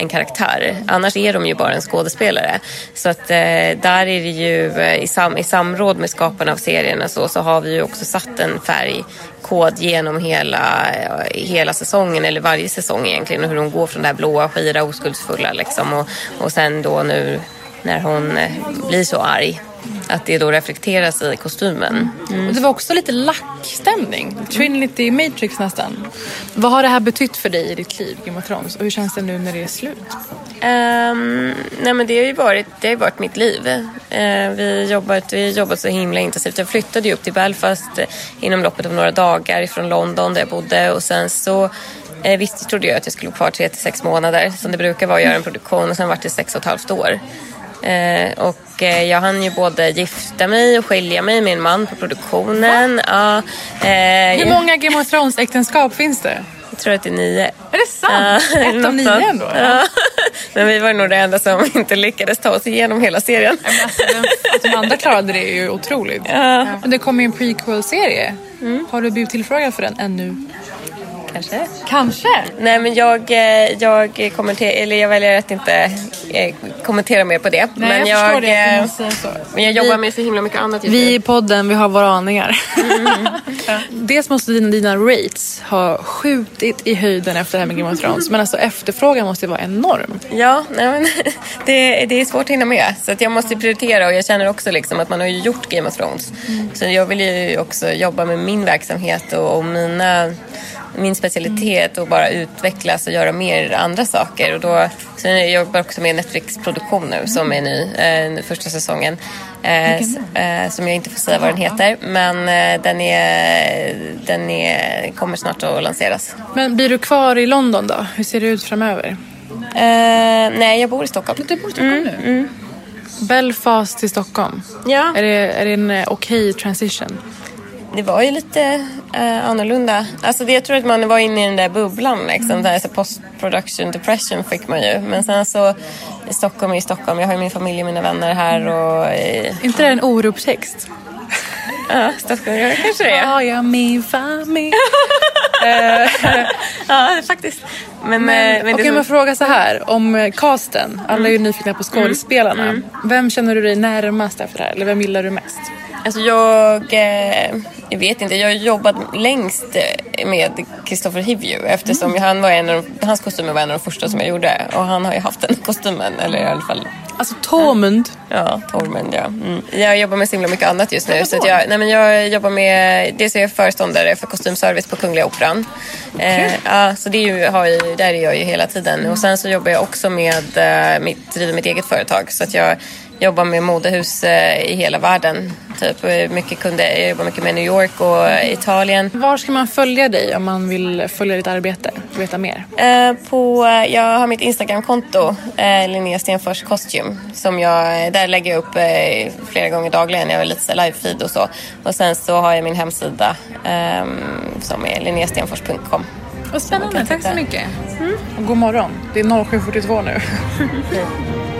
C: en karaktär. Annars är de ju bara en skådespelare. Så att eh, där är det ju eh, i, sam, i samråd med skaparna av serierna så, så har vi ju också satt en färgkod genom hela, eh, hela säsongen eller varje säsong egentligen och hur de går från det här blåa, skira, oskuldsfulla liksom och, och sen då nu när hon eh, blir så arg att det då reflekteras i kostymen.
B: Och det var också lite lackstämning. Trinity Matrix nästan. Vad har det här betytt för dig i ditt liv, Game of Thrones? Och hur känns det nu när det är slut?
C: Ehm, nej men det har ju varit, det har varit mitt liv. Eh, vi har jobbat, vi jobbat så himla intensivt. Jag flyttade ju upp till Belfast eh, inom loppet av några dagar från London där jag bodde och sen så eh, visst trodde jag att jag skulle vara kvar tre till sex månader som det brukar vara att göra en produktion och sen vart det sex och ett halvt år. Eh, och eh, jag hann ju både gifta mig och skilja mig med en man på produktionen. Ja, eh,
B: Hur många Game of Thrones äktenskap finns det?
C: Jag tror att det är nio.
B: Är det sant?
C: Ja,
B: Ett av nio ändå?
C: Ja. [LAUGHS] Men vi var nog det enda som [LAUGHS] inte lyckades ta oss igenom hela serien.
B: Alltså, att de andra klarade det är ju otroligt.
C: Ja.
B: Men det kommer ju en prequel-serie. Har du blivit tillfrågad för den ännu?
C: Kanske.
B: Kanske.
C: Nej men jag, eh, jag, kommenter- eller jag väljer att inte eh, kommentera mer på det.
B: Nej,
C: men
B: jag, förstår det.
C: eh, men jag jobbar med så himla mycket annat just
B: Vi i podden, vi har våra aningar. [LAUGHS] Dels måste dina, dina rates ha skjutit i höjden efter det här med Game of Thrones. Men alltså efterfrågan måste vara enorm.
C: Ja, nej, men [LAUGHS] det, det är svårt att hinna med. Så att jag måste prioritera och jag känner också liksom att man har ju gjort Game of Thrones. Så jag vill ju också jobba med min verksamhet och, och mina, min specialitet och bara utvecklas och göra mer andra saker. Och då, så jag jobbar också med Netflix-produktion nu som är ny, eh, första säsongen. Eh, s- eh, som jag inte får säga vad den heter. Men eh, den, är, den är, kommer snart att lanseras.
B: Men blir du kvar i London då? Hur ser det ut framöver?
C: Eh, nej, jag bor i Stockholm.
B: Du bor i Stockholm nu? Belfast till Stockholm.
C: Ja.
B: Är det, är det en eh, okej transition?
C: Det var ju lite eh, annorlunda. Alltså det, jag tror att man var inne i den där bubblan. Liksom, där, så post-production depression fick man ju. Men sen så, Stockholm är ju Stockholm. Jag har ju min familj och mina vänner här. Och, eh,
B: inte det en Orup-text? [LAUGHS]
C: ja, Stockholm, ja, kanske det är.
B: Har jag min familj? [LAUGHS]
C: Ja, faktiskt. Men,
B: Men,
C: eh, men det är
B: men fråga så här. Om eh, casten. Alla är ju nyfikna på skådespelarna. Vem känner du dig närmast efter det här? Eller vem gillar du mest?
C: Alltså jag, eh, jag vet inte. Jag har jobbat längst eh, med Christopher Hivju eftersom han var en av, de- hans kostymer var en av de första som jag gjorde. Och han har ju haft den kostymen, eller i alla fall
B: Alltså Tormund.
C: Ja, Tormund ja. Mm. Jag jobbar med så himla mycket annat just nu. Så jag, nej, men jag jobbar med, dels är jag föreståndare för kostymservice på Kungliga Operan. Eh, ja, så det är ju, har ju, där är jag ju hela tiden. Och sen så jobbar jag också med, eh, mitt, driver mitt eget företag. Så att jag jobba med modehus eh, i hela världen. Typ. Mycket kunde, jag jobbar mycket med New York och Italien.
B: Var ska man följa dig om man vill följa ditt arbete och veta mer?
C: Eh, på, jag har mitt Instagramkonto, eh, Linnea Stenfors Costume. Som jag, där lägger jag upp eh, flera gånger dagligen. Jag har lite live-feed och så. Och sen så har jag min hemsida eh, som är linneastenfors.com.
B: Vad spännande, tack så mycket. Mm. Och god morgon. Det är 07.42 nu. [LAUGHS]